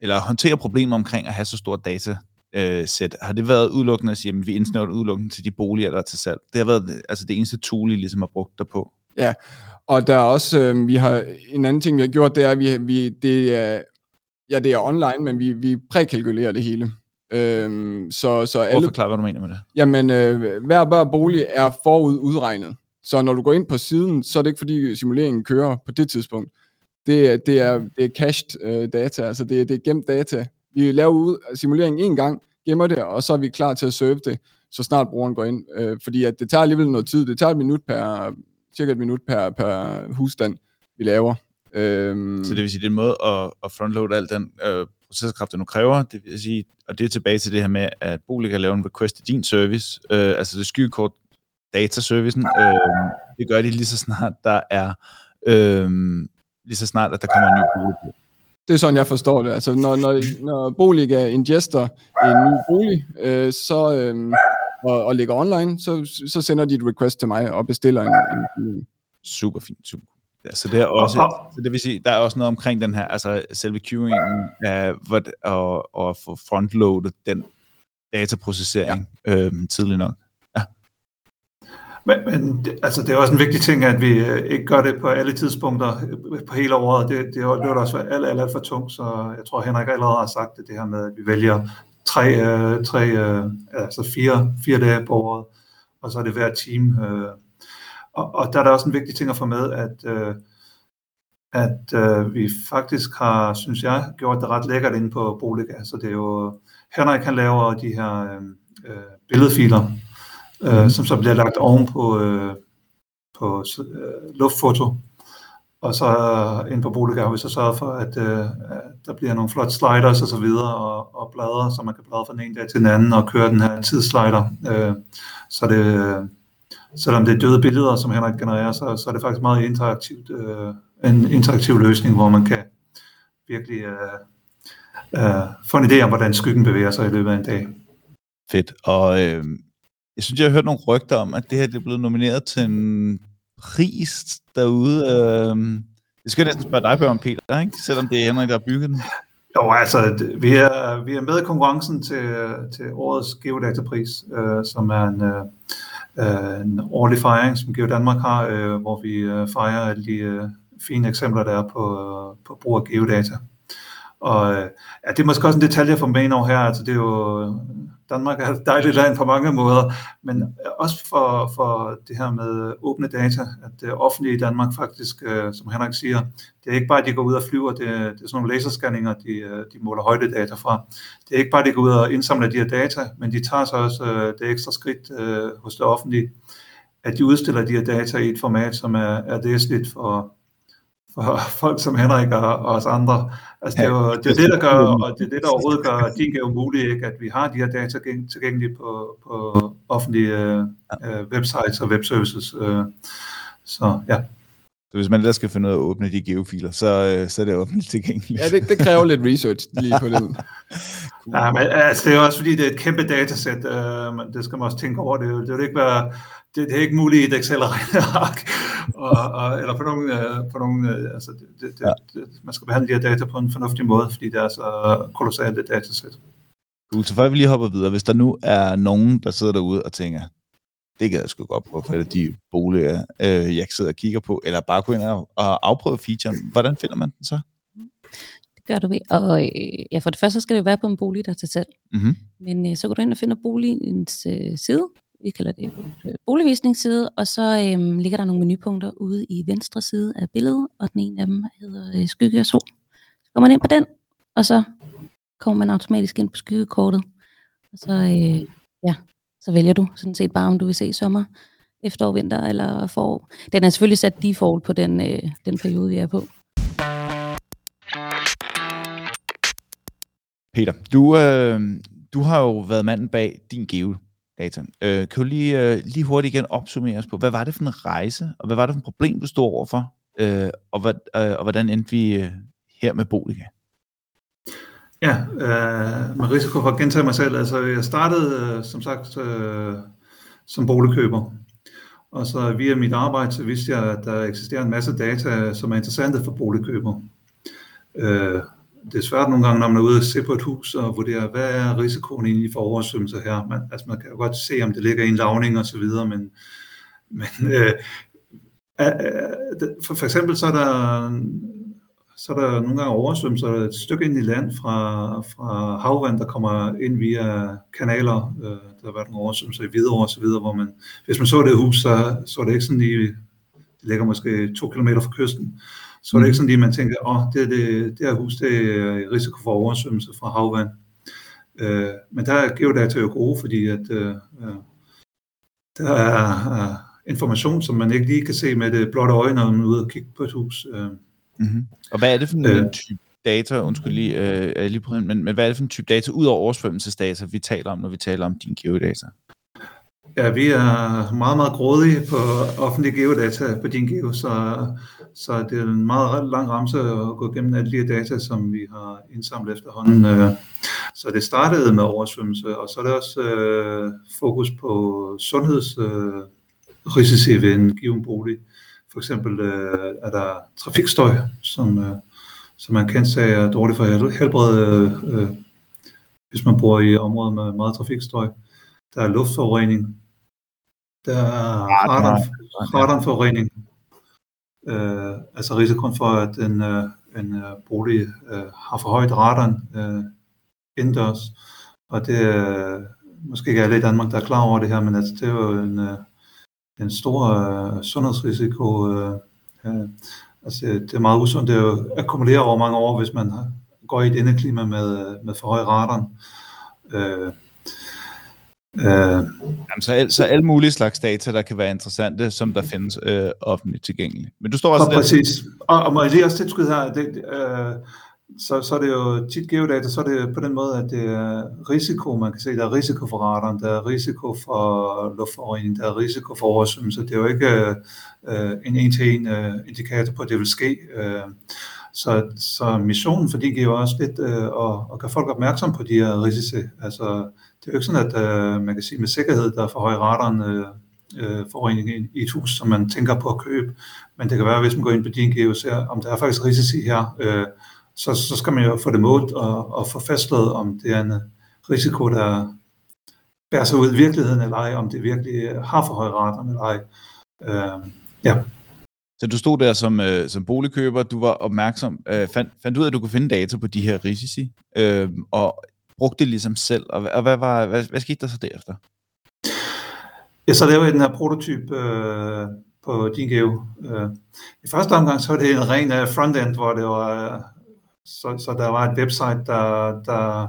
eller håndtere problemer omkring at have så stort data øh, sæt? Har det været udelukkende at sige, at vi indsnævrer udelukkende til de boliger, der er til salg? Det har været altså det eneste tool, I ligesom har brugt der på. Ja, og der er også, øh, vi har, en anden ting, vi har gjort, det er, at vi, vi, det er, ja, det er online, men vi, vi prækalkulerer det hele. Øhm, så, så alle, forklare, hvad du mener med det. Jamen, øh, hver, hver bolig er forud udregnet. Så når du går ind på siden, så er det ikke fordi simuleringen kører på det tidspunkt. Det, er, det, er, det er cached øh, data, altså det, det er gemt data. Vi laver ud, simuleringen en gang, gemmer det, og så er vi klar til at serve det, så snart brugeren går ind. Øh, fordi at det tager alligevel noget tid. Det tager et minut per, cirka et minut per, per husstand, vi laver. Øhm, så det vil sige, det er en måde at, at frontload al den øh, proceskraft, det nu kræver. Det vil sige, og det er tilbage til det her med, at Bolig kan lave en request til din service, øh, altså det skykort dataservicen. Øh, det gør de lige så snart, der er øh, lige så snart, at der kommer en ny bolig på. Det er sådan, jeg forstår det. Altså, når, når, når Boliga ingester en ny bolig, øh, så, øh, og, og ligger online, så, så sender de et request til mig og bestiller en, en Super fint, super Ja, så det er også, og, så det vil sige, der er også noget omkring den her, altså selve queuingen af, hvor, og, og få frontloadet den dataprocessering ja. øhm, tidligt nok. Men, men det, altså, det er også en vigtig ting, at vi øh, ikke gør det på alle tidspunkter øh, på hele året. Det, det, det er også alt, alt, alt for tungt, så jeg tror, Henrik allerede har sagt det, det her med, at vi vælger tre, øh, tre øh, altså fire, fire dage på året, og så er det hver team, øh, og, og der er der også en vigtig ting at få med, at, øh, at øh, vi faktisk har, synes jeg, gjort det ret lækkert inde på Boliga. Så det er jo, Henrik han laver de her øh, øh billedfiler, øh, mm. som så bliver lagt oven på, øh, på øh, luftfoto. Og så øh, inde på Boliga har vi så sørget for, at, øh, der bliver nogle flotte sliders og så videre, og, og blader, så man kan bladre fra den ene dag til den anden og køre den her tidsslider. Øh, så det, selvom det er døde billeder, som Henrik genererer, så, så er det faktisk meget interaktivt, øh, en interaktiv løsning, hvor man kan virkelig øh, øh, få en idé om, hvordan skyggen bevæger sig i løbet af en dag. Fedt. Og øh, jeg synes, jeg har hørt nogle rygter om, at det her det er blevet nomineret til en pris derude. Øh, det skal jeg næsten spørge dig, Bjørn Peter, ikke? selvom det er Henrik, der har bygget den. Jo, altså, vi er, vi er med i konkurrencen til, til årets Geodatapris, øh, som er en, øh, øh, en årlig fejring, som Geo Danmark har, øh, hvor vi øh, fejrer alle de øh, fine eksempler, der er på, øh, på brug af geodata. Og øh, ja, det er måske også en detalje for mig over her, altså det er jo, Danmark er et dejligt land på mange måder, men også for, for det her med åbne data, at det offentlige i Danmark faktisk, øh, som Henrik siger, det er ikke bare, at de går ud og flyver, det, det er sådan nogle laserscanninger, de, øh, de måler højdedata fra. Det er ikke bare, at de går ud og indsamler de her data, men de tager så også øh, det ekstra skridt øh, hos det offentlige, at de udstiller de her data i et format, som er, er læseligt for, for folk som Henrik og, og os andre. Altså, det er jo det, er det, der gør, og det er det, der overhovedet gør din gave mulig, ikke? at vi har de her data tilgæng- tilgængelige på, på offentlige øh, øh, websites og webservices. Øh, så ja. Så hvis man ellers skal finde ud af at åbne de geofiler, så, øh, så er det offentligt tilgængeligt. Ja, det, det kræver lidt research lige på den. Ja, men altså, det er også fordi, det er et kæmpe datasæt. Øh, men det skal man også tænke over. Det, det vil ikke være, det, det er ikke muligt i et Excel-regneark, og, og, eller på nogle, øh, på nogle øh, altså, det, det, Ja. det, man skal behandle de her data på en fornuftig måde, fordi det er så kolossalt et datasæt. Cool. Så før vi lige hopper videre, hvis der nu er nogen, der sidder derude og tænker, det kan jeg sgu godt prøve, for det de boliger, øh, jeg sidder og kigger på, eller bare gå ind og, afprøve featuren. Hvordan finder man den så? Det gør du ved. Og øh, ja, for det første så skal det jo være på en bolig, der er til salg. Mm-hmm. Men øh, så går du ind og finder boligens øh, side. Vi kalder det øh, boligvisningsside. Og så øhm, ligger der nogle menupunkter ude i venstre side af billedet. Og den ene af dem hedder øh, skygge og sol. Så går man ind på den, og så kommer man automatisk ind på skyggekortet. Og så, øh, ja, så vælger du sådan set bare, om du vil se sommer, efterår, vinter eller forår. Den er selvfølgelig sat default på den, øh, den periode, vi er på. Peter, du, øh, du har jo været manden bag din data. Øh, kan du lige, øh, lige hurtigt igen opsummere os på, hvad var det for en rejse, og hvad var det for et problem, du stod overfor, øh, og, hvad, øh, og hvordan endte vi øh, her med Boliga? Ja, øh, med risiko for at gentage mig selv. Altså, jeg startede, øh, som sagt, øh, som boligkøber. Og så via mit arbejde, så vidste jeg, at der eksisterer en masse data, som er interessante for boligkøber. Øh, det er svært nogle gange, når man er ude og se på et hus og vurdere, hvad er risikoen egentlig for oversvømmelse her. Man, altså, man kan jo godt se, om det ligger i en lavning og så videre, men, men øh, for, for eksempel så er der så er der nogle gange oversvømmelser et stykke ind i land fra, fra havvand, der kommer ind via kanaler. Øh, der har været nogle oversvømmelser i Hvidovre og så videre, hvor man, hvis man så det hus, så, så er det ikke sådan lige, det ligger måske to kilometer fra kysten, så er det ikke sådan lige, man tænker, oh, det, det, det her hus, det er risiko for oversvømmelse fra havvand. Øh, men der er geodata jo gode, fordi at øh, øh, der er øh, information, som man ikke lige kan se med det blotte øje, når man er ude og kigge på et hus. Øh, Mm-hmm. Og hvad er det for en Øh. type data, undskyld lige, øh, lige på, men, men hvad er det for en type data, ud over oversvømmelsesdata, vi taler om, når vi taler om din geodata? Ja, vi er meget, meget grådige på offentlige geodata på din geo, så, så det er en meget lang ramse at gå igennem alle de data, som vi har indsamlet efterhånden. Øh, Så det startede med oversvømmelse, og så er det også øh, fokus på sundhedsrisici ved en given bolig. For eksempel øh, er der trafikstøj, som, øh, som man kan sige er dårligt for helbredet, øh, hvis man bor i områder med meget trafikstøj. Der er luftforurening. Der er radon, radonforurening. Øh, altså risikoen for, at en, øh, en øh, bolig øh, har for højt radon øh, indendørs. Og det er måske ikke alle i Danmark, der er klar over det her, men altså, det er jo en, øh, en stor øh, sundhedsrisiko. Øh, øh, altså, det er meget usundt. Det er jo akkumuleret over mange år, hvis man går i et indeklima med, med for høj radon. Øh, øh, Jamen, så, så alle mulige slags data, der kan være interessante, som der findes øh, offentligt tilgængeligt. Men du står også Og der, præcis. Og, og må jeg lige også tilskyde her, det, øh, så, så er det jo tit geodata, så er det på den måde, at det er risiko, man kan se, der er risiko for radon, der er risiko for luftforurening, der er risiko for oversvømmelse. Det er jo ikke øh, en en-til-en øh, indikator på, at det vil ske. Øh, så, så missionen for de giver også lidt øh, at, at gøre folk opmærksom på de her risici. Altså, det er jo ikke sådan, at øh, man kan sige med sikkerhed, der er for høj radon øh, øh, forurening i, et hus, som man tænker på at købe. Men det kan være, hvis man går ind på din geo, ser, om der er faktisk risici her, øh, så, så skal man jo få det målt og, og få fastslået, om det er en øh, risiko, der bærer sig ud i virkeligheden eller ej, om det virkelig øh, har for høj rater eller ej. Øh, ja. Så du stod der som, øh, som boligkøber, du var opmærksom, øh, fandt, fandt ud af, at du kunne finde data på de her risici, øh, og brugte det ligesom selv, og, og hvad, var, hvad, hvad skete der så derefter? Ja, så lavede jeg den her prototyp øh, på DinGeo. Øh, I første omgang så var det en ren uh, frontend, hvor det var, øh, så, så der var et website, der, der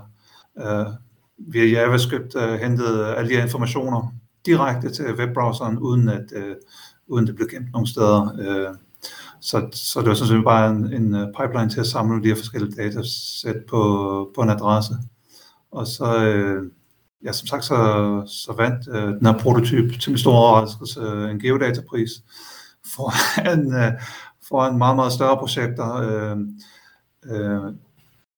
øh, via JavaScript øh, hentede alle de her informationer direkte til webbrowseren, uden at øh, uden det blev gemt nogen steder. Øh. så, så det var sådan set bare en, en øh, pipeline til at samle de her forskellige datasæt på, på en adresse. Og så, øh, ja, som sagt, så, så vandt øh, den her prototyp til min store overraskelse øh, en geodatapris for en, uh, for en meget, meget større projekter. Øh, øh,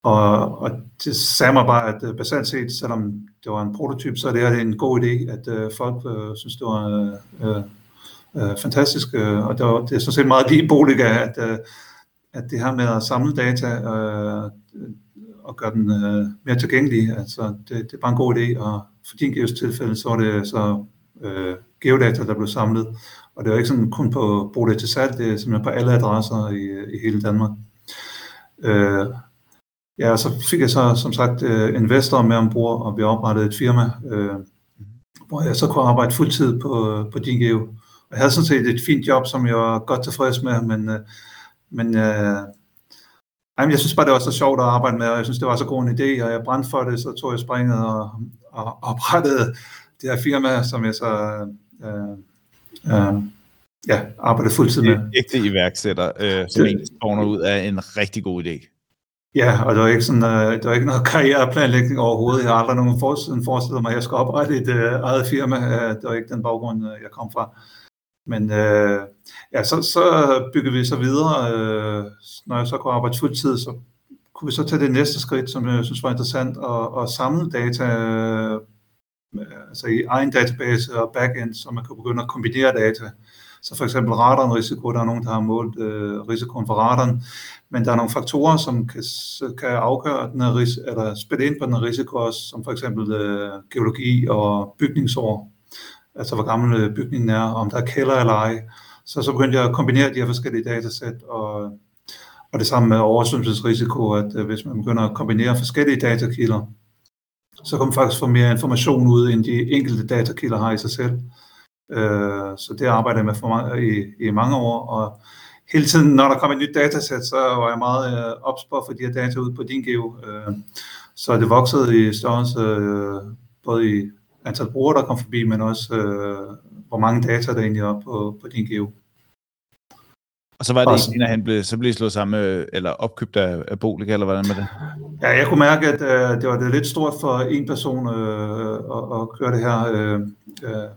og, og det sagde mig bare, at øh, basalt set, selvom det var en prototyp, så er det, her en god idé, at øh, folk øh, synes, det var øh, øh, fantastisk. Øh, og det, var, det er sådan set meget lige Boliga, at, øh, at det her med at samle data, øh, og gøre den øh, mere tilgængelig. Altså, det, det er bare en god idé, og for din Geos tilfælde, så er det så øh, geodata, der blev samlet, og det var ikke sådan kun på Bode til salg, det er simpelthen på alle adresser i, i hele Danmark. Øh, ja, så fik jeg så som sagt øh, investorer med ombord, og vi oprettede et firma, øh, hvor jeg så kunne arbejde fuldtid på, på din geo. Og Jeg havde sådan set et fint job, som jeg var godt tilfreds med, men, øh, men øh, Jamen, jeg synes bare, det var så sjovt at arbejde med, og jeg synes, det var så god en idé, og jeg brændte for det, så tog jeg springet og, og oprettede det her firma, som jeg så øh, øh, ja, arbejdede fuldtid med. Ægte iværksætter, øh, som det, egentlig ud af en rigtig god idé. Ja, og der var ikke, sådan, øh, der var ikke noget karriereplanlægning overhovedet. Jeg har aldrig nogen forestillet mig, at jeg skulle oprette et øh, eget firma. Øh, det var ikke den baggrund, øh, jeg kom fra. Men øh, ja, så, så bygger vi så videre. Øh, når jeg så kunne arbejde fuldtid, så kunne vi så tage det næste skridt, som jeg synes var interessant, og, og samle data øh, altså i egen database og backend, så man kan begynde at kombinere data. Så for eksempel radon-risiko, der er nogen, der har målt øh, risikoen for radaren, men der er nogle faktorer, som kan, kan afgøre den her ris- eller spille ind på den her risiko også, som for eksempel øh, geologi og bygningsår altså hvor gammel øh, bygningen er, om der er kælder eller ej. Så så begyndte jeg at kombinere de her forskellige datasæt, og, og det samme med oversvømmelsesrisiko, at øh, hvis man begynder at kombinere forskellige datakilder, så kan man faktisk få mere information ud, end de enkelte datakilder har i sig selv. Øh, så det arbejder jeg med for mange, i, i mange år, og hele tiden, når der kom et nyt datasæt, så var jeg meget øh, ops på at få de her data ud på din geo. Øh, så det voksede i størrelse, øh, både i antal brugere, der kom forbi, men også øh, hvor mange data der egentlig er på, på din geo. Og så var det ikke, at han blev, så blev slået sammen med, eller opkøbt af, af Boliga, eller hvordan med det? Ja, jeg kunne mærke, at øh, det var det lidt stort for en person øh, at, at køre det her øh, øh,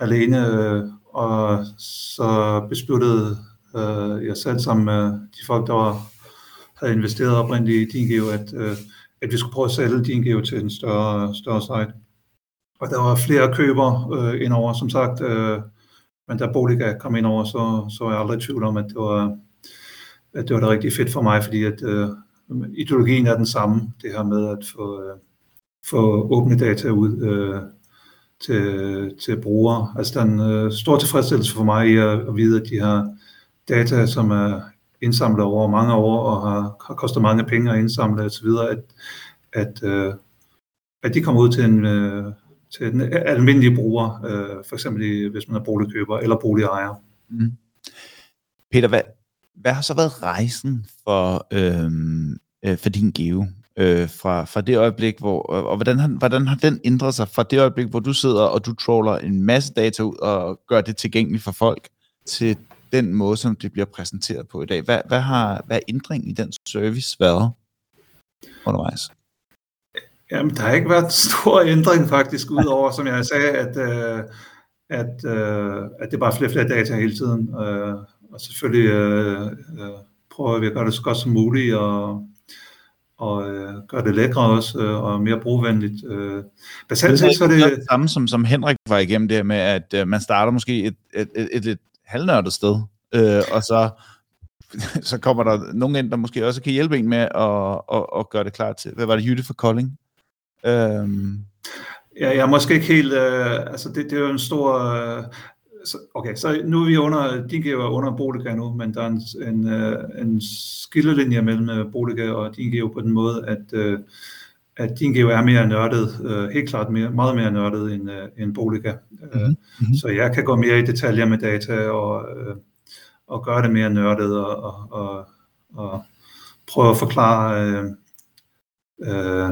alene, øh, og så besluttede øh, jeg selv sammen med de folk, der var, havde investeret oprindeligt i DinGeo, at, øh, at vi skulle prøve at sælge DinGeo til en større, større site. Og der var flere køber øh, indover, som sagt. Øh, men da Boliga kom ind over, så, så var jeg aldrig i tvivl om, at det var, at det var det rigtig fedt for mig, fordi at øh, ideologien er den samme, det her med at få, øh, få åbne data ud øh, til, til brugere. Altså der er en øh, stor tilfredsstillelse for mig i at, at vide, at de her data, som er indsamlet over mange år og har, har kostet mange penge at indsamle osv., at, at, øh, at de kommer ud til en, øh, til den almindelige bruger, øh, for eksempel hvis man er boligkøber eller boligejer. Mm. Peter, hvad, hvad har så været rejsen for, øh, øh, for din geo? Øh, fra, fra det øjeblik, hvor, og hvordan har, hvordan har den ændret sig fra det øjeblik, hvor du sidder og du troller en masse data ud og gør det tilgængeligt for folk, til den måde, som det bliver præsenteret på i dag? Hvad, hvad har hvad ændringen i den service været undervejs? Jamen, der har ikke været stor ændring faktisk, udover, som jeg sagde, at, øh, at, øh, at det er bare flere og flere data hele tiden. Øh, og selvfølgelig øh, øh, prøver vi at gøre det så godt som muligt, og, og øh, gøre det lækre også, øh, og mere brugvenligt. Øh. Basalt set, så er det... det samme, som, som Henrik var igennem det med, at øh, man starter måske et, et, et, et lidt halvnørdet sted, øh, og så så kommer der nogen ind, der måske også kan hjælpe en med at, at, at gøre det klar til. Hvad var det, Jytte for Kolding? Øhm. Ja, jeg er måske ikke helt... Øh, altså, det, det er jo en stor... Øh, okay, så nu er vi under... Din er under Boliga nu, men der er en, en, øh, en skillelinje mellem øh, Boliga og Din på den måde, at... Øh, at geo er mere nørdet, øh, helt klart mere, meget mere nørdet end, øh, end Boliga. Mm-hmm. Så jeg kan gå mere i detaljer med data og, øh, og gøre det mere nørdet og, og, og, og prøve at forklare øh, øh,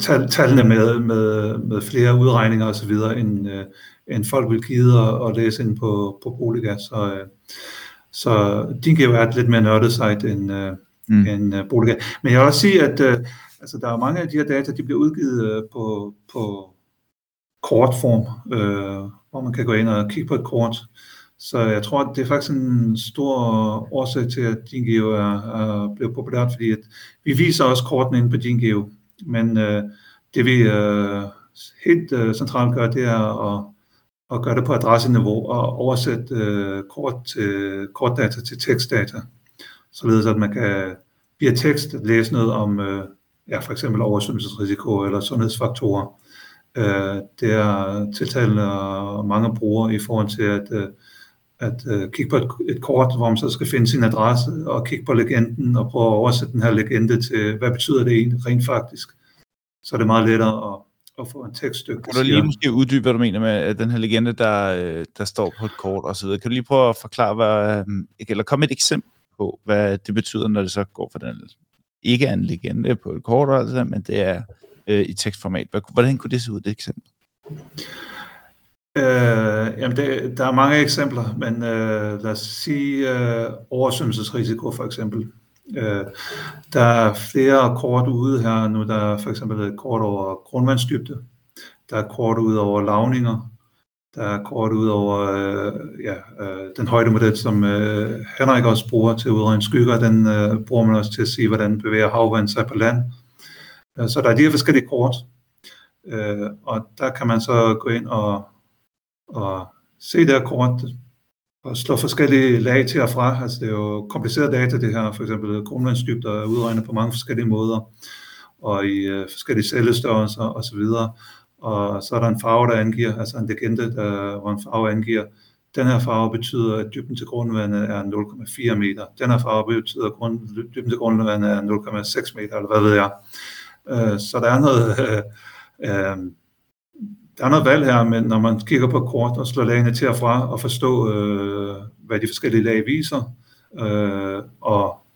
tal, tallene med, med, med flere udregninger osv., end, øh, end folk vil give at, at læse ind på, på Boliga. Så, øh, så din geo er et lidt mere nørdet site end, øh, mm. end uh, Boliga. Men jeg vil også sige, at øh, altså, der er mange af de her data, de bliver udgivet øh, på, på kortform, øh, hvor man kan gå ind og kigge på et kort. Så jeg tror, at det er faktisk en stor årsag til, at DinGeo er, er blevet populært, fordi at vi viser også kortene ind på DinGeo, men øh, det vi øh, helt øh, centralt gør, det er at, at gøre det på adresseniveau og oversætte øh, kort til, kortdata til tekstdata, således at man kan via tekst læse noget om øh, ja, for eksempel oversvømmelsesrisiko eller sundhedsfaktorer. Øh, det er tiltalende øh, mange brugere i forhold til at, øh, at øh, kigge på et, et kort, hvor man så skal finde sin adresse og kigge på legenden og prøve at oversætte den her legende til, hvad betyder det egentlig rent faktisk. Så er det meget lettere at, at få en tekststykke. Kan du lige måske uddybe, hvad du mener med den her legende, der, der står på et kort og så videre? Kan du lige prøve at forklare, hvad, eller komme et eksempel på, hvad det betyder, når det så går for den ikke er en legende på et kort, altså, men det er øh, i tekstformat. Hvordan kunne det se ud, det eksempel? Øh, jamen det, der er mange eksempler, men øh, lad os sige øh, oversvømmelsesrisiko for eksempel. Øh, der er flere kort ude her nu. Der er for eksempel et kort over grundvandsdybde. Der er kort ud over lavninger. Der er kort ud over øh, ja, øh, den højdemodel, som øh, Henrik også bruger til at udregne skygger. Den øh, bruger man også til at sige, hvordan bevæger havvand sig på land. Øh, så der er de her forskellige kort. Øh, og der kan man så gå ind og, og se det her kort og slå forskellige lag til og fra. Altså det er jo kompliceret data det her, for eksempel grundvandsdybder er udregnet på mange forskellige måder og i øh, forskellige cellestørrelser osv og så er der en farve, der angiver, altså en legende, der, hvor en farve angiver, den her farve betyder, at dybden til grundvandet er 0,4 meter. Den her farve betyder, at grund, dybden til grundvandet er 0,6 meter, eller hvad ved jeg. Øh, så der er noget, øh, øh, der er noget valg her, men når man kigger på kort og slår lagene til og fra og forstå, hvad de forskellige lag viser, og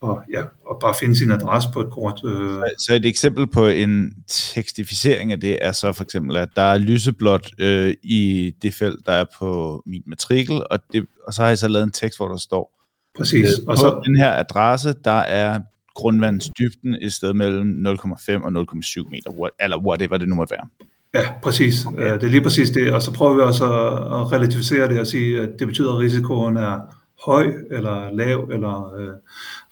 og, ja, og bare finde sin adresse på et kort. Øh. Så et eksempel på en tekstificering af det er så for eksempel, at der er lyseblåt øh, i det felt, der er på min matrikel, og, det, og så har jeg så lavet en tekst, hvor der står, Præcis. Øh, og så den her adresse, der er grundvandsdybden et sted mellem 0,5 og 0,7 meter, eller whatever det nu måtte være. Ja, præcis. Okay. Det er lige præcis det. Og så prøver vi også at relativisere det og sige, at det betyder, at risikoen er høj eller lav, eller, øh,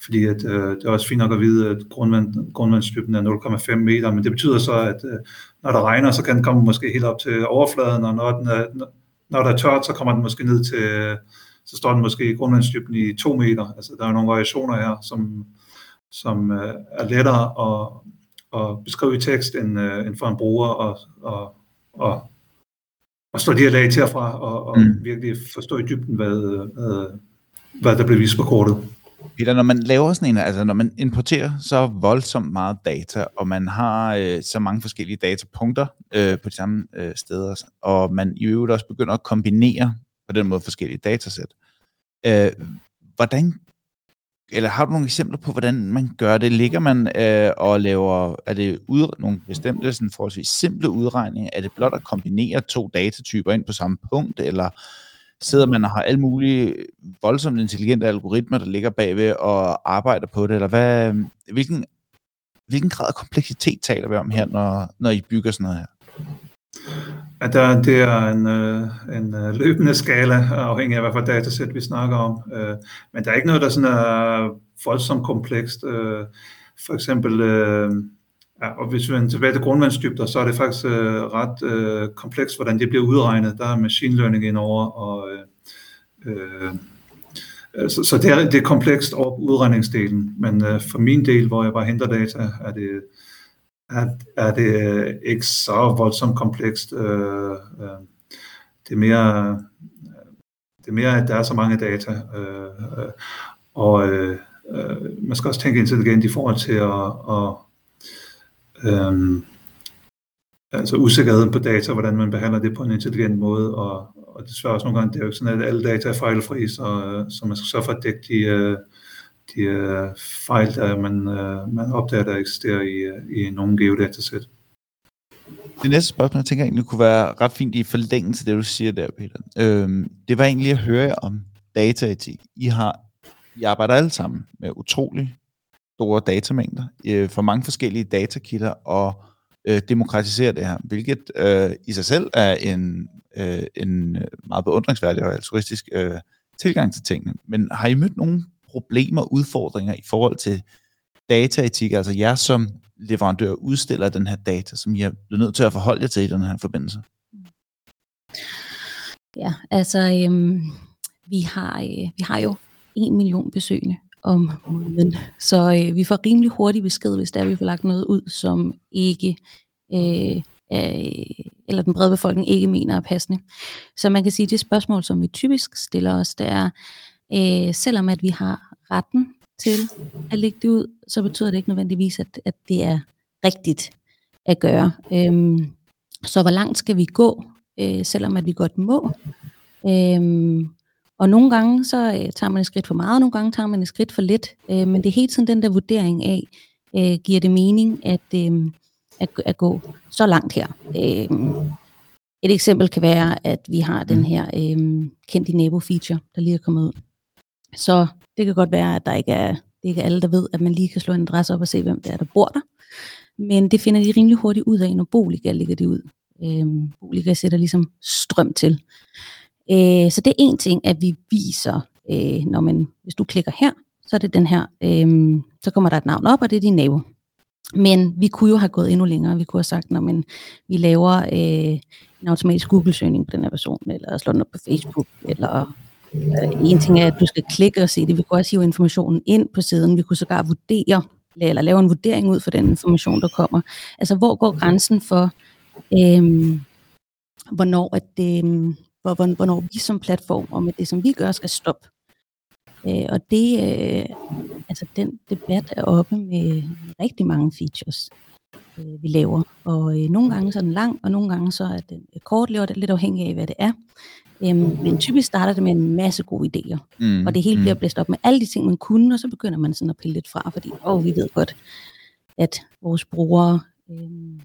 fordi at, øh, det er også fint nok at vide, at grundvand, grundvandsdybden er 0,5 meter, men det betyder så, at øh, når der regner, så kan den komme måske helt op til overfladen, og når, den er, når der er tørt, så kommer den måske ned til, så står den måske i grundvandsdybden i 2 meter. Altså der er nogle variationer her, som, som øh, er lettere at, at beskrive i tekst, end, øh, end for en bruger, og, og, og, og slå de her lag til og fra, og, og mm. virkelig forstå i dybden, hvad, hvad, hvad der bliver vist på kortet. Peter, når man laver sådan en, altså når man importerer så voldsomt meget data, og man har øh, så mange forskellige datapunkter øh, på de samme øh, steder, og man i øvrigt også begynder at kombinere på den måde forskellige datasæt, øh, hvordan, eller har du nogle eksempler på, hvordan man gør det? Ligger man øh, og laver, er det ud, nogle bestemte, sådan forholdsvis simple udregninger? Er det blot at kombinere to datatyper ind på samme punkt, eller sidder man og har alle mulige voldsomt intelligente algoritmer, der ligger bagved og arbejder på det, eller hvad, hvilken, hvilken grad af kompleksitet taler vi om her, når, når I bygger sådan noget her? Ja, der, det er en, øh, en øh, løbende skala, afhængig af hvad for datasæt vi snakker om. Øh, men der er ikke noget, der sådan er voldsomt komplekst. Øh, For eksempel øh, Ja, og hvis vi vender tilbage til grundvandsdybder, så er det faktisk øh, ret øh, komplekst, hvordan det bliver udregnet. Der er machine learning indover, og øh, øh, øh så, så det, er, det er komplekst over udregningsdelen, men øh, for min del, hvor jeg bare henter data, er det, er, er det ikke så voldsomt komplekst. Øh, øh, det er mere, det er mere, at der er så mange data, øh, øh, og øh, øh, man skal også tænke intelligent i forhold til at, at øh, altså usikkerheden på data, hvordan man behandler det på en intelligent måde, og, og desværre også nogle gange, det er jo ikke sådan, at alle data er fejlfri, så, øh, så man skal sørge for at dække de, øh, de øh, fejl, der man, øh, man opdager, der eksisterer i, øh, i nogle geodatasæt. Det næste spørgsmål, jeg tænker egentlig kunne være ret fint i forlængelse af det, du siger der, Peter. Øhm, det var egentlig at høre om dataetik. I har I arbejder alle sammen med utrolig store datamængder øh, for mange forskellige datakilder og øh, demokratisere det her, hvilket øh, i sig selv er en, øh, en meget beundringsværdig og altruistisk øh, tilgang til tingene. Men har I mødt nogen problemer, og udfordringer i forhold til dataetik, altså jer som leverandør udstiller den her data, som I er nødt til at forholde jer til i den her forbindelse? Ja, altså øhm, vi, har, øh, vi har jo en million besøgende om måneden, så øh, vi får rimelig hurtigt besked, hvis der vi får lagt noget ud, som ikke øh, øh, eller den brede befolkning ikke mener er passende. Så man kan sige, at det spørgsmål, som vi typisk stiller os, det er, øh, selvom at vi har retten til at lægge det ud, så betyder det ikke nødvendigvis, at, at det er rigtigt at gøre. Øhm, så hvor langt skal vi gå, øh, selvom at vi godt må? Øhm, og nogle gange så øh, tager man et skridt for meget, og nogle gange tager man et skridt for lidt. Øh, men det er helt sådan den der vurdering af, øh, giver det mening at, øh, at, at gå så langt her? Øh, et eksempel kan være, at vi har den her øh, kendt i nabo feature, der lige er kommet ud. Så det kan godt være, at der ikke er, det ikke er alle, der ved, at man lige kan slå en adresse op og se, hvem det er, der bor der. Men det finder de rimelig hurtigt ud af, når Boliga ligger det ud. Øhm, Boliga sætter ligesom strøm til. Øh, så det er en ting, at vi viser, øh, når man, hvis du klikker her, så er det den her, øh, så kommer der et navn op, og det er din nabo. Men vi kunne jo have gået endnu længere. Vi kunne have sagt, når man, vi laver øh, en automatisk Google-søgning på den her person, eller slår den op på Facebook, eller Øh, en ting er, at du skal klikke og se det. Vi kunne også hive informationen ind på siden. Vi kunne sågar vurdere, eller lave en vurdering ud for den information, der kommer. Altså, hvor går grænsen for, øhm, hvornår, at øhm, det, hvor, hvornår vi som platform og med det, som vi gør, skal stoppe. Øh, og det, øh, altså den debat er oppe med rigtig mange features, øh, vi laver. Og øh, nogle gange så er den lang, og nogle gange så er den kort, det er lidt afhængig af, hvad det er. Øhm, men typisk starter det med en masse gode idéer, mm. og det hele bliver mm. blæst op med alle de ting, man kunne, og så begynder man sådan at pille lidt fra, fordi åh, vi ved godt, at vores brugere øhm,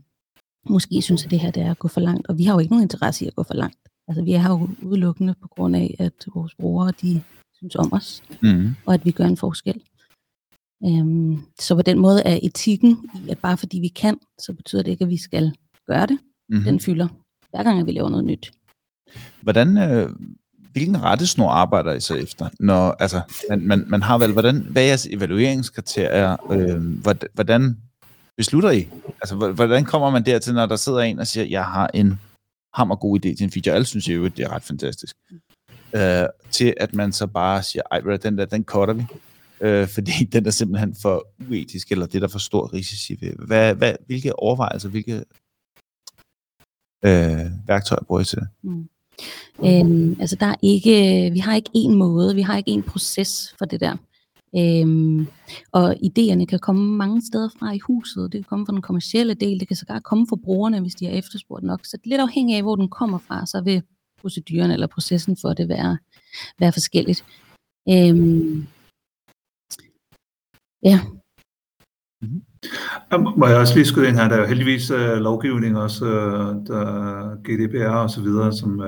måske synes, at det her det er at gå for langt, og vi har jo ikke nogen interesse i at gå for langt. Altså vi er her jo udelukkende på grund af, at vores brugere, de synes om os, mm. og at vi gør en forskel. Øhm, så på den måde er etikken at bare fordi vi kan, så betyder det ikke, at vi skal gøre det. Mm. Den fylder hver gang, vi laver noget nyt. Hvordan, øh, hvilken rettesnor arbejder I så efter? Når, altså, man, man, man har vel, hvordan, hvad er jeres evalueringskriterier? Øh, hvordan beslutter I? Altså, hvordan kommer man dertil, når der sidder en og siger, jeg har en hammer god idé til en feature, alle synes jo, det er ret fantastisk. Øh, til at man så bare siger, ej, den der, den cutter vi. Øh, fordi den er simpelthen for uetisk, eller det der for stor risici ved. Hvad, hvad, hvilke overvejelser, hvilke øh, værktøjer bruger I til det? Mm. Øhm, altså der er ikke, vi har ikke en måde, vi har ikke en proces for det der. Øhm, og idéerne kan komme mange steder fra i huset. Det kan komme fra den kommercielle del, det kan sågar komme fra brugerne, hvis de har efterspurgt nok. Så det lidt afhængig af, hvor den kommer fra, så vil proceduren eller processen for det være, være forskelligt. Øhm, ja. Mm-hmm. Må jeg også lige skyde ind her, der er jo heldigvis uh, lovgivning også, uh, der GDPR og så videre, som uh,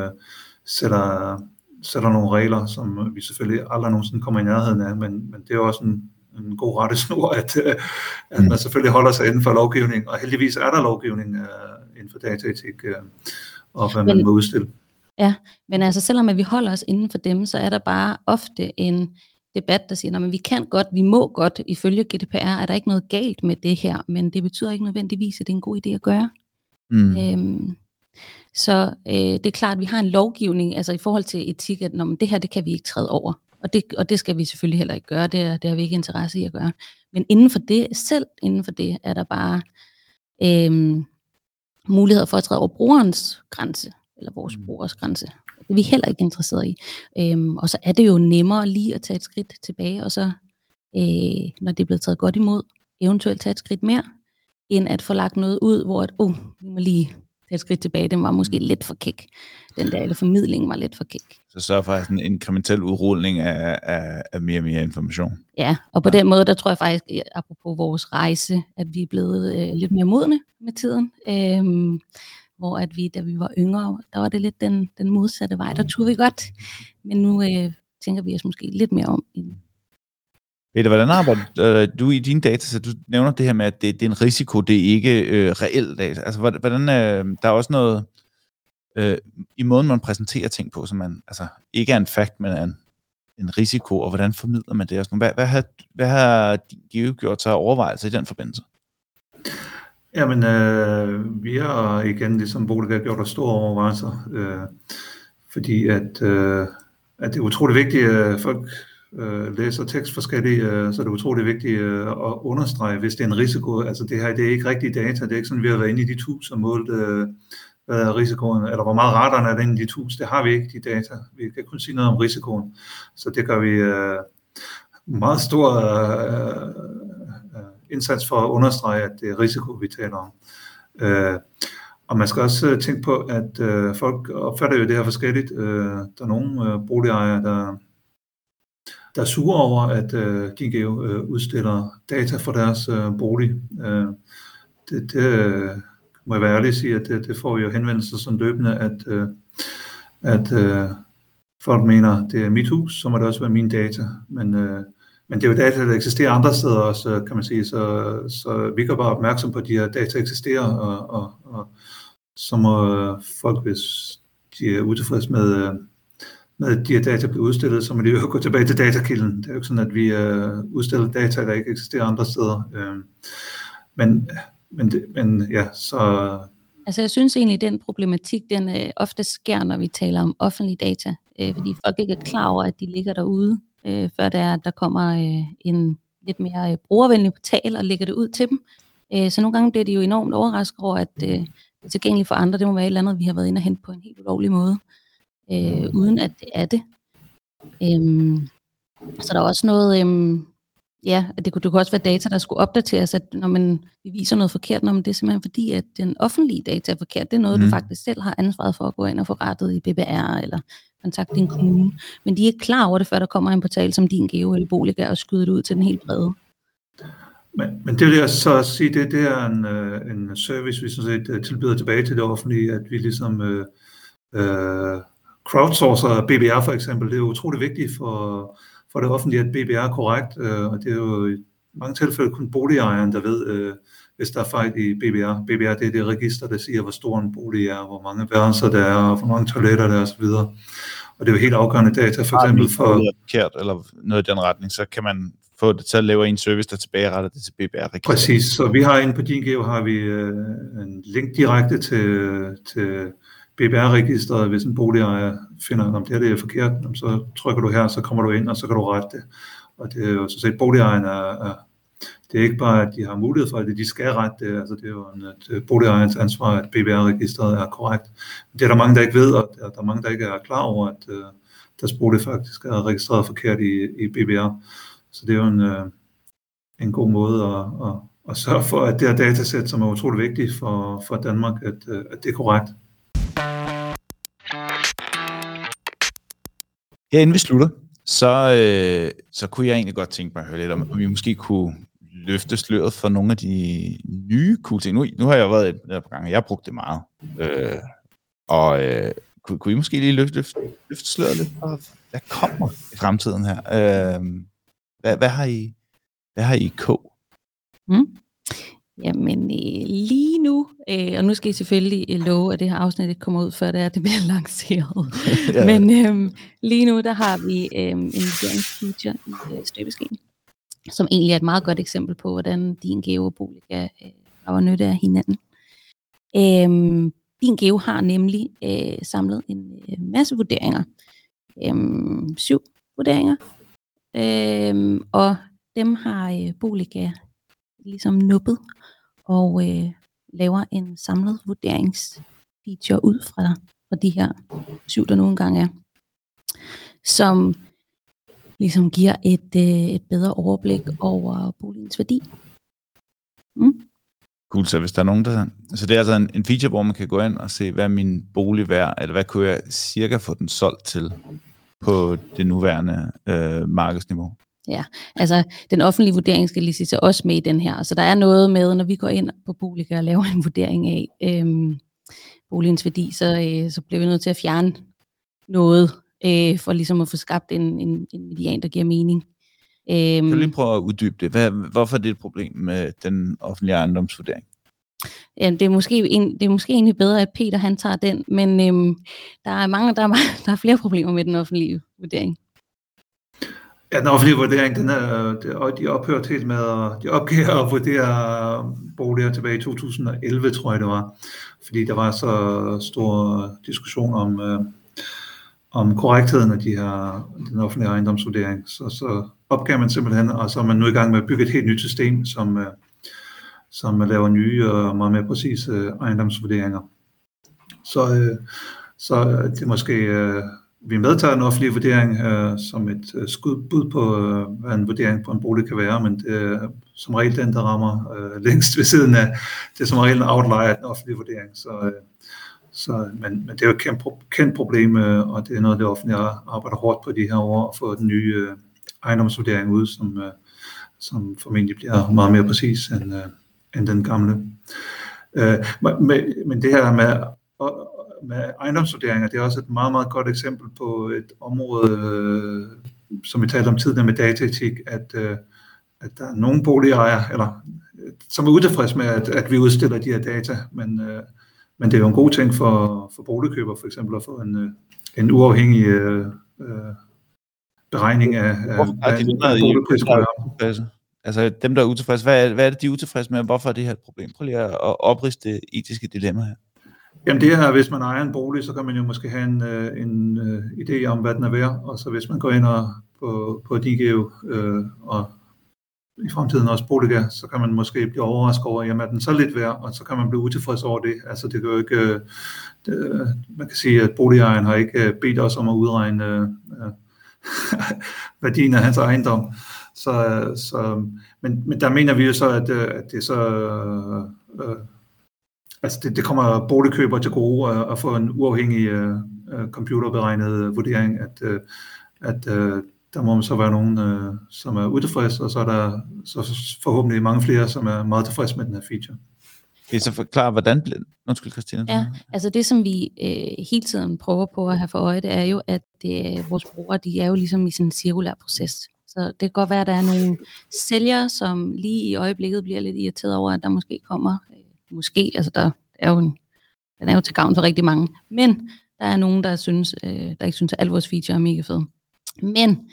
sætter, sætter nogle regler, som vi selvfølgelig aldrig nogensinde kommer i nærheden af, men, men det er også en, en god rettesnor, at, uh, at man mm. selvfølgelig holder sig inden for lovgivning, og heldigvis er der lovgivning uh, inden for dataetik, uh, og hvad man men, må udstille. Ja, men altså selvom at vi holder os inden for dem, så er der bare ofte en debat, der siger, at vi kan godt, vi må godt, ifølge GDPR er der ikke noget galt med det her, men det betyder ikke nødvendigvis, at det er en god idé at gøre. Mm. Øhm, så øh, det er klart, at vi har en lovgivning, altså i forhold til etik, at når, det her, det kan vi ikke træde over. og, det, og det skal vi selvfølgelig heller ikke gøre, det, det har vi ikke interesse i at gøre. Men inden for det, selv inden for det, er der bare øhm, muligheder for at træde over brugerens grænse, eller vores Mm. brugers grænse. Det er vi heller ikke interesseret i. Øhm, og så er det jo nemmere lige at tage et skridt tilbage, og så, øh, når det er blevet taget godt imod, eventuelt tage et skridt mere, end at få lagt noget ud, hvor at, oh, vi må lige tage et skridt tilbage, den var måske lidt for kæk. Den der, eller formidlingen var lidt for kæk. Så sørg for sådan en inkrementel udrulning af, af, af mere og mere information. Ja, og på ja. den måde, der tror jeg faktisk, apropos vores rejse, at vi er blevet øh, lidt mere modne med tiden. Øhm, hvor at vi, da vi var yngre, der var det lidt den, den modsatte vej. Der turde vi godt, men nu øh, tænker vi os måske lidt mere om. End, Peter, hvordan arbejder øh, du i dine data? Så du nævner det her med, at det, det er en risiko, det er ikke øh, reelt data. Altså, hvordan, hvordan øh, der er også noget øh, i måden, man præsenterer ting på, som man altså ikke er en fact, men er en, en risiko, og hvordan formidler man det? Og sådan, hvad, hvad, har, hvad har de gjort sig overvejelser i den forbindelse? Jamen, øh, vi har igen, ligesom Bodega, gjort os store overvejelser, øh, fordi at, øh, at det er utrolig vigtigt, at folk øh, læser tekst forskelligt, øh, så det er utrolig vigtigt øh, at understrege, hvis det er en risiko. Altså det her, det er ikke rigtige data, det er ikke sådan, vi har været inde i de tus og målt, øh, hvad er risikoen, eller hvor meget radaren er inde i de tus, det har vi ikke, de data. Vi kan kun sige noget om risikoen, så det gør vi øh, meget stor øh, indsats for at understrege, at det er risiko, vi taler om. Øh, og man skal også øh, tænke på, at øh, folk opfatter jo det her forskelligt. Øh, der er nogle øh, boligejere, der, der er sure over, at øh, Gigeo øh, udstiller data for deres øh, bolig. Øh, det, det øh, må jeg være ærlig at sige, at det, det får vi jo henvendelser som løbende, at, øh, at øh, folk mener, det er mit hus, så må det også være mine data. Men, øh, men det er jo data, der eksisterer andre steder også, kan man sige, så, så vi kan bare opmærksom på, at de her data eksisterer, og, og, og så må folk, hvis de er utilfredse med, med at de her data bliver udstillet, så må de jo gå tilbage til datakilden. Det er jo ikke sådan, at vi øh, udstiller data, der ikke eksisterer andre steder. Øh, men, men, det, men ja, så... Altså jeg synes egentlig, at den problematik, den øh, ofte sker, når vi taler om offentlige data, øh, fordi folk ikke er klar over, at de ligger derude, øh, før der, der kommer øh, en lidt mere øh, brugervenlig portal og lægger det ud til dem. Øh, så nogle gange bliver de jo enormt overrasket over, at øh, det er tilgængeligt for andre. Det må være et eller andet, vi har været inde og hente på en helt ulovlig måde, øh, uden at det er det. Øhm, så der er også noget, øhm, ja, at det kunne, det kunne også være data, der skulle opdateres, at når man vi viser noget forkert, når man det er simpelthen fordi, at den offentlige data er forkert. Det er noget, mm. du faktisk selv har ansvaret for at gå ind og få rettet i BBR, eller kontakte din kommune. Men de er ikke klar over det, før der kommer en portal som din Geo eller Boliga og skyder det ud til den helt brede. Men, men det vil jeg så sige, det, det er en, øh, en service, vi sådan set øh, tilbyder tilbage til det offentlige, at vi ligesom øh, øh, crowdsourcer BBR for eksempel. Det er jo utrolig vigtigt for, for det offentlige, at BBR er korrekt, øh, og det er jo i mange tilfælde kun boligejeren, der ved, øh, hvis der er fejl i BBR. BBR det er det register, der siger, hvor stor en bolig er, hvor mange værelser der er, og hvor mange toiletter der er osv. Og det er jo helt afgørende data, for eksempel for... Noget forkert, eller noget i den retning, så kan man få det til at lave en service, der tilbageretter det til BBR-registeret. Præcis, så vi har inde på DinGeo har vi øh, en link direkte til, til BBR-registeret, hvis en boligejer finder, om det her det er forkert, så trykker du her, så kommer du ind, og så kan du rette det. Og det er jo så set, boligejeren er, er, det er ikke bare, at de har mulighed for det, de skal rette det, altså det er jo en, et øh, boligejerens ansvar, at BBR-registret er korrekt. Det er der mange, der ikke ved, og der er mange, der ikke er klar over, at øh, uh, deres bolig faktisk er registreret forkert i, i BBR. Så det er jo en, uh, en god måde at, at, at sørge for, at det her datasæt, som er utrolig vigtigt for, for Danmark, at, uh, at det er korrekt. Ja, inden vi slutter, så, øh, så kunne jeg egentlig godt tænke mig at høre lidt om, om vi måske kunne løfte sløret for nogle af de nye cool ting. Nu, nu har jeg været der på gang, og jeg har brugt det meget. Øh, og øh, kunne, kunne I måske lige løfte, løfte, løfte sløret lidt for, hvad kommer i fremtiden her? Øh, hvad, hvad, har I, hvad har I i kog? Mm. Jamen øh, lige nu, øh, og nu skal I selvfølgelig øh, love, at det her afsnit ikke kommer ud, før det er, det bliver lanceret. ja. Men øh, lige nu, der har vi øh, en investeringsfeature i øh, støbeskeen, som egentlig er et meget godt eksempel på, hvordan din Geo og Boliga øh, drager nytte af hinanden. Øhm, din Geo har nemlig øh, samlet en øh, masse vurderinger. Øhm, syv vurderinger, Øhm, og dem har øh, Boliga ligesom nuppet og øh, laver en samlet vurderingsfeature ud fra, fra de her syv, der nogle gange er, som ligesom giver et, øh, et bedre overblik over boligens værdi. Mm. Cool, så hvis der er nogen, der... Så det er altså en, en feature, hvor man kan gå ind og se, hvad min bolig værd, eller hvad kunne jeg cirka få den solgt til på det nuværende øh, markedsniveau? Ja, altså den offentlige vurdering skal lige sige også med i den her. Så der er noget med, når vi går ind på Boliga og laver en vurdering af øhm, boligens værdi, så, øh, så bliver vi nødt til at fjerne noget, øh, for ligesom at få skabt en, en, en median, der giver mening. Øhm, kan du lige prøve at uddybe det? Hvad, hvorfor er det et problem med den offentlige ejendomsvurdering? Ja, det, er måske en, det er måske egentlig bedre, at Peter han tager den, men øhm, der er mange, der er, der er flere problemer med den offentlige vurdering. Ja, den offentlige vurdering, den er, de ophørte helt med, de opgav at vurdere boliger tilbage i 2011, tror jeg det var, fordi der var så stor diskussion om, øh, om korrektheden af de her, den offentlige ejendomsvurdering. Så, så opgav man simpelthen, og så er man nu i gang med at bygge et helt nyt system, som, øh, som laver nye og meget mere præcise øh, ejendomsvurderinger. Så, øh, så det er måske, vi medtager en offentlig vurdering som et skud bud på, hvad en vurdering på en bolig kan være, men det er som regel den, der rammer længst ved siden af, det er som regel en outlier af den offentlige vurdering. Så, så, men, men det er jo et kendt, kendt problem, øh, og det er noget, det offentlige arbejder hårdt på de her år, at få den nye øh, ejendomsvurdering ud, som, øh, som formentlig bliver meget mere præcis end, øh, end den gamle. Øh, men, men det her med, med ejendomsvurderinger, det er også et meget, meget godt eksempel på et område, øh, som vi talte om tidligere med dataetik, at, øh, at der er nogle boligejere, eller, som er utilfredse med, at, at vi udstiller de her data, men, øh, men det er jo en god ting for, for boligkøber, for eksempel at få en, øh, en uafhængig øh, beregning af, af hvad en boligpris Altså dem, der er utilfredse, hvad er, hvad er det, de er utilfredse med, og hvorfor er det her et problem? Prøv lige at opriste det etiske dilemma her. Jamen det her, hvis man ejer en bolig, så kan man jo måske have en, øh, en uh, idé om, hvad den er værd, og så hvis man går ind og på, på DGEO øh, og i fremtiden også Boliga, så kan man måske blive overrasket over, jamen er den så lidt værd, og så kan man blive utilfreds over det. Altså det kan jo ikke, øh, det, øh, man kan sige, at boligejeren har ikke øh, bedt os om at udregne øh, værdien af hans ejendom. Så, så, men, men der mener vi jo så, at, at det så øh, altså det, det kommer boligkøber til gode at, at få en uafhængig øh, computerberegnet vurdering, at, øh, at øh, der må så være nogen, øh, som er utilfredse, og så er der så forhåbentlig mange flere, som er meget tilfredse med den her feature. Kan I så forklare, hvordan bliver Undskyld, Christina. Ja, altså det, som vi øh, hele tiden prøver på at have for øje, det er jo, at det, vores brugere, de er jo ligesom i sådan en cirkulær proces. Så det kan godt være, at der er nogle sælgere, som lige i øjeblikket bliver lidt irriteret over, at der måske kommer, øh, måske, altså der er jo en, den er jo til gavn for rigtig mange, men der er nogen, der, synes, øh, der ikke synes, at alle vores feature er mega fede. Men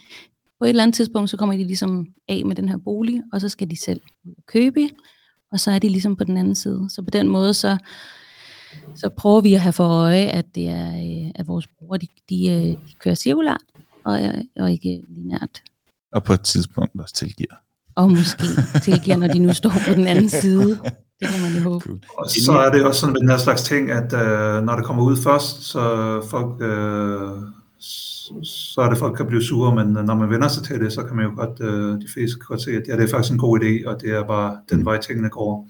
på et eller andet tidspunkt, så kommer de ligesom af med den her bolig, og så skal de selv købe, og så er de ligesom på den anden side. Så på den måde, så, så prøver vi at have for øje, at det er, øh, at vores brugere, de, de, øh, de kører cirkulært, og, og ikke lineært. Og på et tidspunkt også tilgiver. Og måske tilgiver, når de nu står på den anden side. Det kan man jo håbe. Cool. Og så er det også sådan med den her slags ting, at uh, når det kommer ud først, så folk, uh, så er det folk kan blive sure, men når man vender sig til det, så kan man jo godt, uh, de fleste kan godt se, at ja, det er faktisk en god idé, og det er bare den vej tingene går.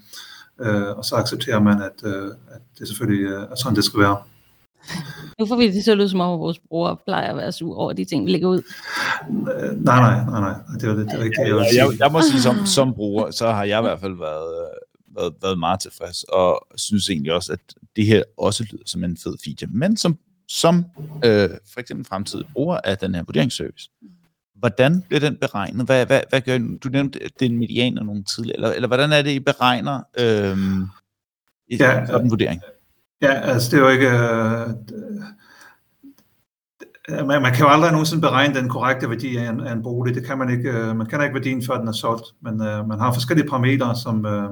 Uh, og så accepterer man, at, uh, at det selvfølgelig er sådan, det skal være. Nu får vi det så ud som om, at vores bror plejer at være sur over de ting, vi lægger ud. Nej, nej, nej, nej. Det er det, det er ikke det, jeg, jeg, jeg, jeg må sige, som, som bruger, så har jeg i hvert fald været, været, været meget tilfreds, og synes egentlig også, at det her også lyder som en fed feature. Men som, som øh, for eksempel fremtidig bruger af den her vurderingsservice, hvordan bliver den beregnet? Hvad, hvad, hvad gør du? nævnte den median og nogle tidligere, eller, eller hvordan er det, I beregner øh, ja, sådan en vurdering? Ja, altså det er jo ikke... Øh, man, man kan jo aldrig nogensinde beregne den korrekte værdi af en, af en bolig. Det kan man ikke. Øh, man kan ikke værdien, før den er solgt. Men øh, man har forskellige parametre, som, øh,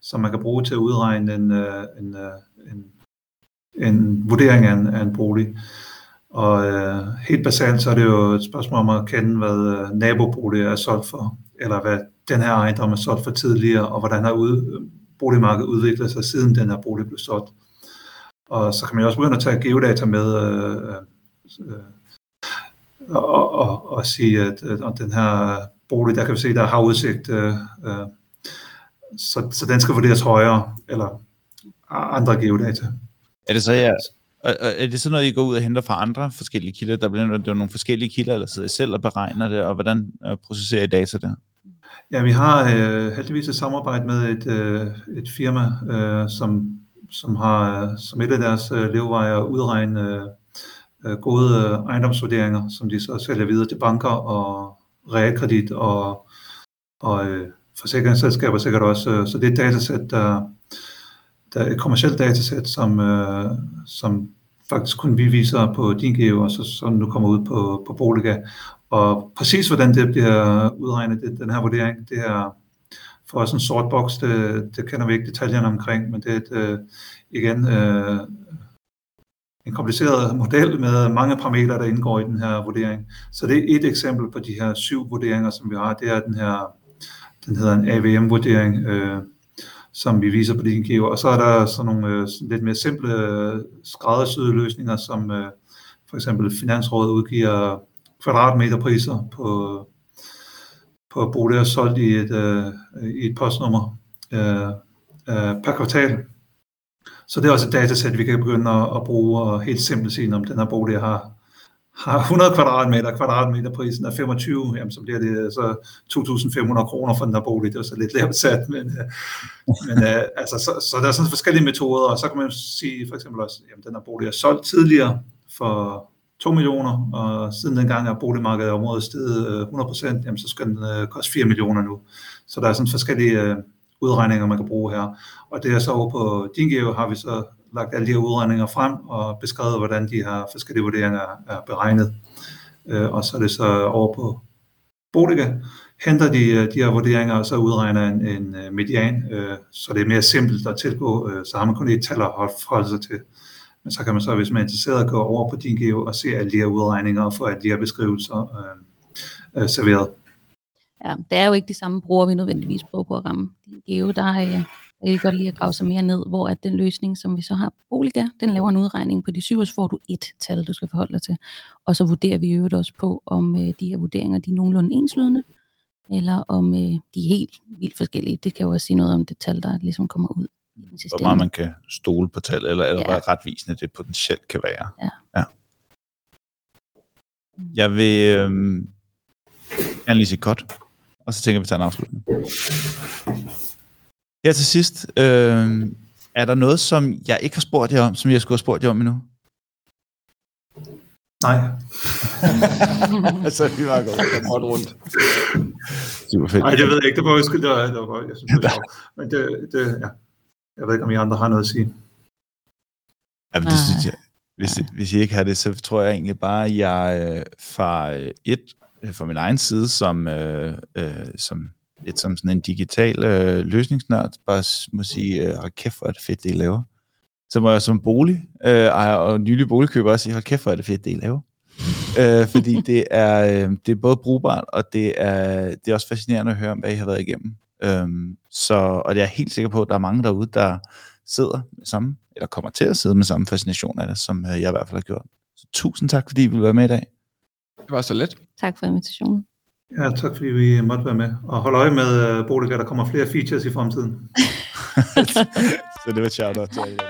som man kan bruge til at udregne en, øh, en, øh, en, en vurdering af en, af en bolig. Og øh, helt basalt så er det jo et spørgsmål om at kende, hvad øh, naboboliger er solgt for, eller hvad den her ejendom er solgt for tidligere, og hvordan har ud, boligmarkedet udviklet sig siden den her bolig blev solgt. Og så kan man jo også begynde at tage geodata med øh, øh, og, og, og sige, at, at den her bolig, der kan vi se, der har udsigt, øh, øh, så, så den skal vurderes højere, eller andre geodata. Er det så, ja, er det sådan noget, I går ud og henter fra andre forskellige kilder? Der bliver der nogle forskellige kilder, eller sidder I selv og beregner det, og hvordan øh, processerer I data der? Ja, vi har øh, heldigvis et samarbejde med et, øh, et firma, øh, som, som har som et af deres øh, leveveje at udregne øh, gode øh, ejendomsvurderinger, som de så sælger videre til banker og realkredit og, og øh, forsikringsselskaber sikkert også. Øh, så det er et datasæt, der, der er et øh, kommersielt datasæt, som, øh, som faktisk kun vi viser på din geo, og så, så nu kommer ud på, på Boliga. Og præcis hvordan det bliver udregnet, det, den her vurdering, det er for os en sort boks, det, det kender vi ikke detaljerne omkring, men det er et, øh, igen øh, en kompliceret model med mange parametre, der indgår i den her vurdering. Så det er et eksempel på de her syv vurderinger, som vi har. Det er den her, den hedder en AVM-vurdering, øh, som vi viser på din geo. Og så er der sådan nogle øh, lidt mere simple øh, skræddersyede løsninger, som øh, for eksempel Finansrådet udgiver kvadratmeterpriser på, på boliger solgt i et, øh, i et postnummer øh, øh, per kvartal. Så det er også et datasæt, vi kan begynde at, at bruge og helt simpelt sige, om den her bolig har, har 100 kvadratmeter, kvadratmeterprisen er 25, jamen så bliver det øh, så 2.500 kroner for den her bolig. Det er så lidt lavt sat, men, øh, men øh, altså, så, så der er sådan forskellige metoder, og så kan man sige for eksempel også, jamen, den her bolig er solgt tidligere for 2 millioner, og siden dengang er boligmarkedet i området steget 100%, jamen så skal den øh, koste 4 millioner nu. Så der er sådan forskellige øh, udregninger, man kan bruge her. Og det er så over på DinGeo har vi så lagt alle de her udregninger frem og beskrevet, hvordan de her forskellige vurderinger er beregnet. Øh, og så er det så over på Bodega, henter de øh, de her vurderinger, og så udregner en, en øh, median, så det er mere simpelt at tilgå, så har man kun et tal at forholde sig til. Men så kan man så, hvis man er interesseret, gå over på din geo og se alle de her udregninger og få alle de her beskrivelser øh, øh, serveret. Ja, det er jo ikke de samme brugere, vi nødvendigvis bruger på at ramme din geo. Der er jeg kan godt lige at grave sig mere ned, hvor at den løsning, som vi så har på Boliga, den laver en udregning på de syv, så får du et tal, du skal forholde dig til. Og så vurderer vi øvrigt også på, om øh, de her vurderinger de er nogenlunde enslydende, eller om øh, de er helt vildt forskellige. Det kan jo også sige noget om det tal, der ligesom kommer ud hvor meget man kan stole på tal, eller, eller ja. hvor retvisende det potentielt kan være. Ja. ja. Jeg vil øh, gerne lige sige godt, og så tænker vi tage en afslutning. Her til sidst, øh, er der noget, som jeg ikke har spurgt jer om, som jeg skulle have spurgt jer om endnu? Nej. altså, vi var godt rundt. Super fedt. Nej, det ved jeg ikke. Det var, det var, det var, jeg synes, det var Men det, det, ja. Jeg ved ikke, om I andre har noget at sige. Ja, det synes jeg. Hvis, hvis I ikke har det, så tror jeg egentlig bare, at jeg øh, fra øh, et, øh, fra min egen side, som, øh, øh, som lidt som sådan en digital øh, løsningsnørd, bare må sige, øh, hold kæft, hvor er det fedt, det I laver. Så må jeg som bolig, øh, ejer og nylig boligkøber også sige, hold kæft, hvor er det fedt, det I laver. øh, fordi det er, øh, det er både brugbart, og det er, det er også fascinerende at høre om, hvad I har været igennem. Øhm, så, og jeg er helt sikker på, at der er mange derude, der sidder med samme, eller kommer til at sidde med samme fascination af det, som øh, jeg i hvert fald har gjort. Så tusind tak, fordi I ville være med i dag. Det var så let. Tak for invitationen. Ja, tak fordi vi måtte være med. Og hold øje med øh, Bodega, der kommer flere features i fremtiden. så det var shout-out til